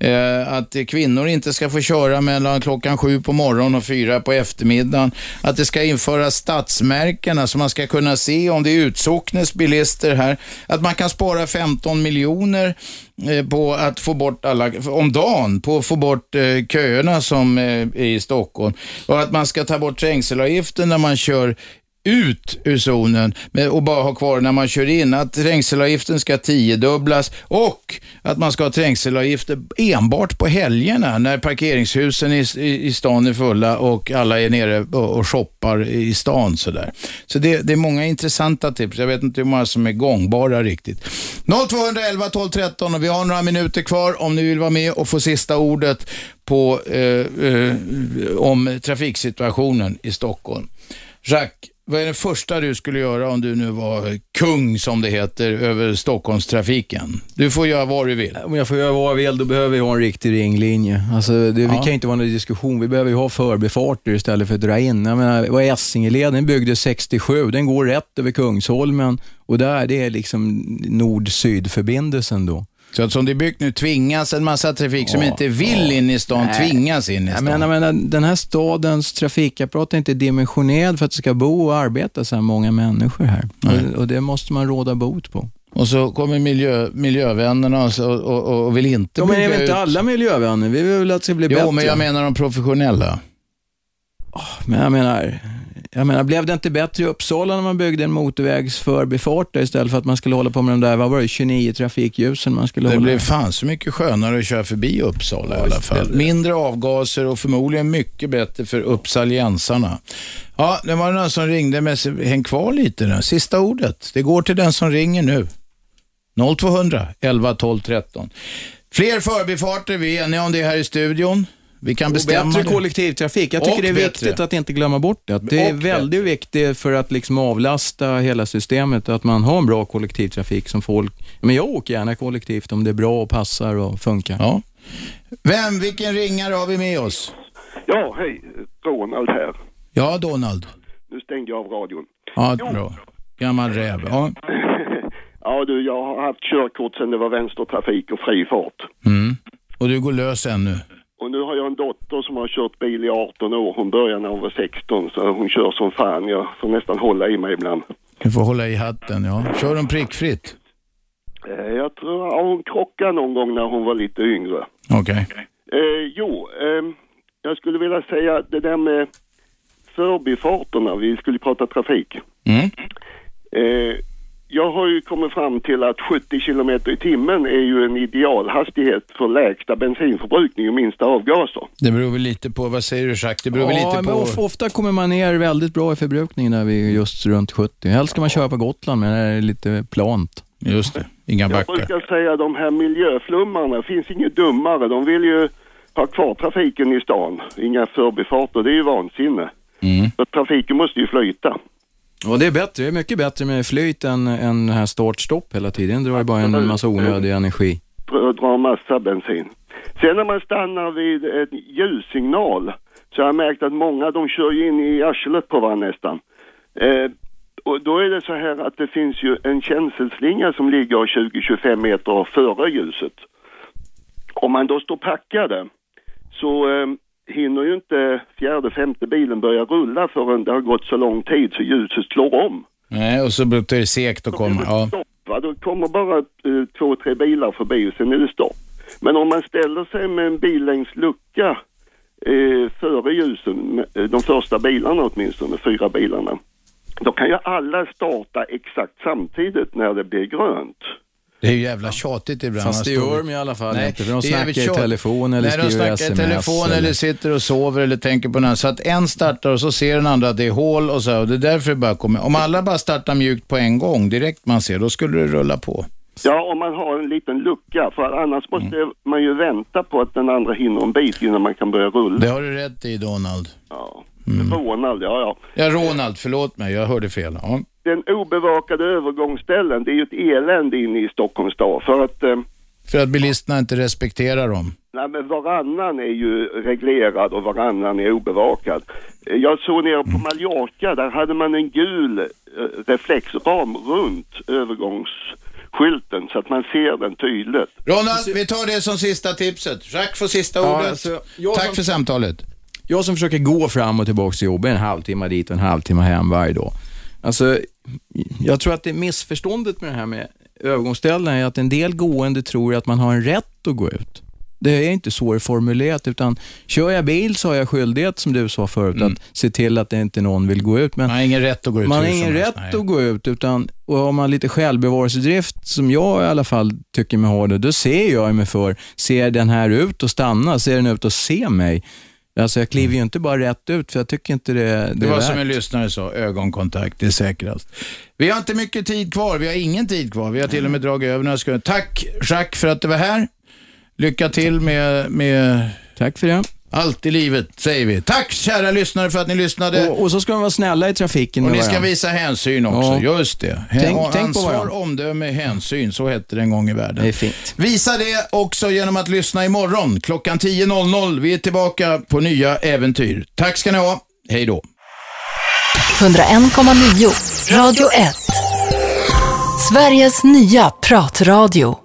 Eh, att kvinnor inte ska få köra mellan klockan sju på morgonen och fyra på eftermiddagen. Att det ska införas stadsmärkena så man ska kunna se om det är utsocknes bilister här. Att man kan spara 15 miljoner eh, på att få bort alla, om dagen, på att få bort eh, köerna som är i Stockholm. Och att man ska ta bort trängselavgiften när man kör ut ur zonen och bara ha kvar när man kör in. Att trängselavgiften ska tiodubblas och att man ska ha trängselavgifter enbart på helgerna när parkeringshusen i, i, i stan är fulla och alla är nere och, och shoppar i stan. Sådär. Så det, det är många intressanta tips. Jag vet inte hur många som är gångbara riktigt. 0211 12 13 och vi har några minuter kvar om ni vill vara med och få sista ordet på, eh, eh, om trafiksituationen i Stockholm. Jacques, vad är det första du skulle göra om du nu var kung, som det heter, över Stockholmstrafiken? Du får göra vad du vill. Om jag får göra vad jag vill, då behöver vi ha en riktig ringlinje. Alltså, det, Vi Ja. kan ju inte vara någon diskussion. Vi behöver ju ha förbifarter istället för att dra in. Jag menar, vad Essingeleden? Den byggdes 67. Den går rätt över Kungsholmen och där, det är liksom nord-syd-förbindelsen då. Så att som det är byggt nu tvingas en massa trafik som inte vill in i stan, Nej. tvingas in i stan. jag menar, den här stadens trafikapparat är inte dimensionerad för att det ska bo och arbeta så här många människor här. Och, och det måste man råda bot på. Och så kommer miljö, miljövännerna och, och, och, vill inte Ja, men är bygga väl inte ut. alla miljövänner? Vi vill väl att det ska bli Jo, bättre? men jag menar de professionella. Men jag menar, jag menar, blev det inte bättre i Uppsala när man byggde en motorvägsförbifart där istället för att man skulle hålla på med de där, vad var det, 29 trafikljusen man skulle Det hålla? blev fan så mycket skönare att köra förbi Uppsala i alla fall. Mindre avgaser och förmodligen mycket bättre för uppsaliensarna. Ja, det var någon som ringde, men häng kvar lite nu. Sista ordet. Det går till den som ringer nu. 0200 11 12 13. Fler förbifarter, vi är eniga om det här i studion. Vi kan Och bestämma bättre det. kollektivtrafik. Jag tycker Och det är bättre. viktigt att inte glömma bort det. Att det är Och väldigt viktigt för att liksom avlasta hela systemet, att man har en bra kollektivtrafik som folk... Men jag åker gärna kollektivt om det är bra och passar och funkar. Ja. Vem, vilken ringare har vi med oss? Ja, hej. Ronald här. Ja, Donald. Nu stängde jag av radion. Ja, bra. Gammal räv. Ja. Ja du, jag har haft körkort sedan det var vänstertrafik och fri fart. Mm. Och du går lös ännu. Och nu har jag en dotter som har kört bil i 18 år. Hon började när hon var 16 så hon kör som fan. Jag får nästan hålla i mig ibland. Du får hålla i hatten, ja. Kör hon prickfritt? Eh, Jag tror ja, hon krockade någon gång när hon var lite yngre. Okej. Eh, jo, ehm, jag skulle vilja säga det där med förbifarterna. Vi skulle prata trafik. Mm. Eh, jag har ju kommit fram till att 70 kilometer i timmen är ju en idealhastighet för lägsta bensinförbrukning och minsta avgaser. Det beror väl lite på, vad säger du Jacques? Det beror väl Ja, lite men på... of- ofta kommer man ner väldigt bra i förbrukning när vi är just runt 70. Helst ska man köra på Gotland, men det är lite plant. Just det, inga Jag brukar säga de här miljöflummarna, finns inget dummare. De vill ju ha kvar trafiken i stan. Inga förbifarter, det är ju vansinne. Mm. För trafiken måste ju flyta. Och det är bättre, det är mycket bättre med flyt än, än här start-stopp hela tiden. Det drar ju bara en massa onödig energi. dra- drar massa bensin. Sen när man stannar vid en ljussignal så har jag märkt att många de kör in i arslet på varandra nästan. Eh, och då är det så här att det finns ju en känselslinga som ligger 20-25 meter före ljuset. Om man då står packade så eh, hinner ju inte fjärde, femte bilen börja rulla förrän det har gått så lång tid så ljuset slår om. Nej, och så brukar det segt att komma. Ja. stopp. Va? Då kommer bara eh, två, tre bilar förbi och sen är det stopp. Men om man ställer sig med en bil längs lucka eh, före ljusen, eh, de första bilarna åtminstone, fyra bilarna, då kan ju alla starta exakt samtidigt när det blir grönt. Det är ju jävla tjatigt ibland. Fast det gör de i alla fall Nej, inte, för de snackar i telefon eller Nej, de skriver snackar i sms telefon eller... eller- sitter och sover eller tänker på något. Så att en startar och så ser den andra att det är hål och så. Och det är därför det bara kommer. Om alla bara startar mjukt på en gång direkt man ser, då skulle det rulla på. Ja, om man har en liten lucka, för annars måste man ju vänta på att den andra hinner en bit innan man kan börja rulla. Det har du rätt i Donald. Ja, Ronald, ja ja. Ja, Ronald, förlåt mig, jag hörde fel. Ja. Den obevakade övergångsställen, det är ju ett elände inne i Stockholms stad. För att eh, För att bilisterna inte respekterar dem. Nej, men varannan är ju reglerad och varannan är obevakad. Eh, Jag såg nere på Mallorca, där hade man en gul eh, reflexram runt övergångsskylten så att man ser den tydligt. Ronald, vi tar det som sista tipset. Jacques får sista Ja, ordet. alltså, Tack som- för samtalet. Jag som försöker gå fram och tillbaka till jobbet en halvtimme dit och en halvtimme hem varje dag. Alltså, jag tror att det missförståndet med det här med övergångsställen är att en del gående tror att man har en rätt att gå ut. Det är inte så det är formulerat, utan kör jag bil så har jag skyldighet, som du sa förut, att se till att det inte någon vill gå ut. Men man har ingen rätt att gå ut Man har hur som ingen rätt nej. att gå ut, utan och har man lite självbevarelsedrift, som jag i alla fall tycker mig ha det, då ser jag mig för, ser den här ut och stanna? Ser den ut och se mig? Alltså jag kliver ju inte bara rätt ut, för jag tycker inte det, det, Det är var värt. som en lyssnare sa, ögonkontakt, det är säkrast. Vi har inte mycket tid kvar, vi har ingen tid kvar. Vi har till och med dragit över några sekunder. Tack Jacques för att du var här. Lycka till med, med Tack för det. Allt i livet, säger vi. Tack kära lyssnare för att ni lyssnade. Och, och så ska de vara snälla i trafiken Och ni ska visa hänsyn också, Ja. just det. Tänk- Och tänk på Ansvar, varandra. omdöme, hänsyn, så hette det en gång i världen. Det är fint. Visa det också genom att lyssna imorgon klockan 10.00. Vi är tillbaka på nya äventyr. Tack ska ni ha. Hej då. 101,9 Radio 1. Sveriges nya pratradio.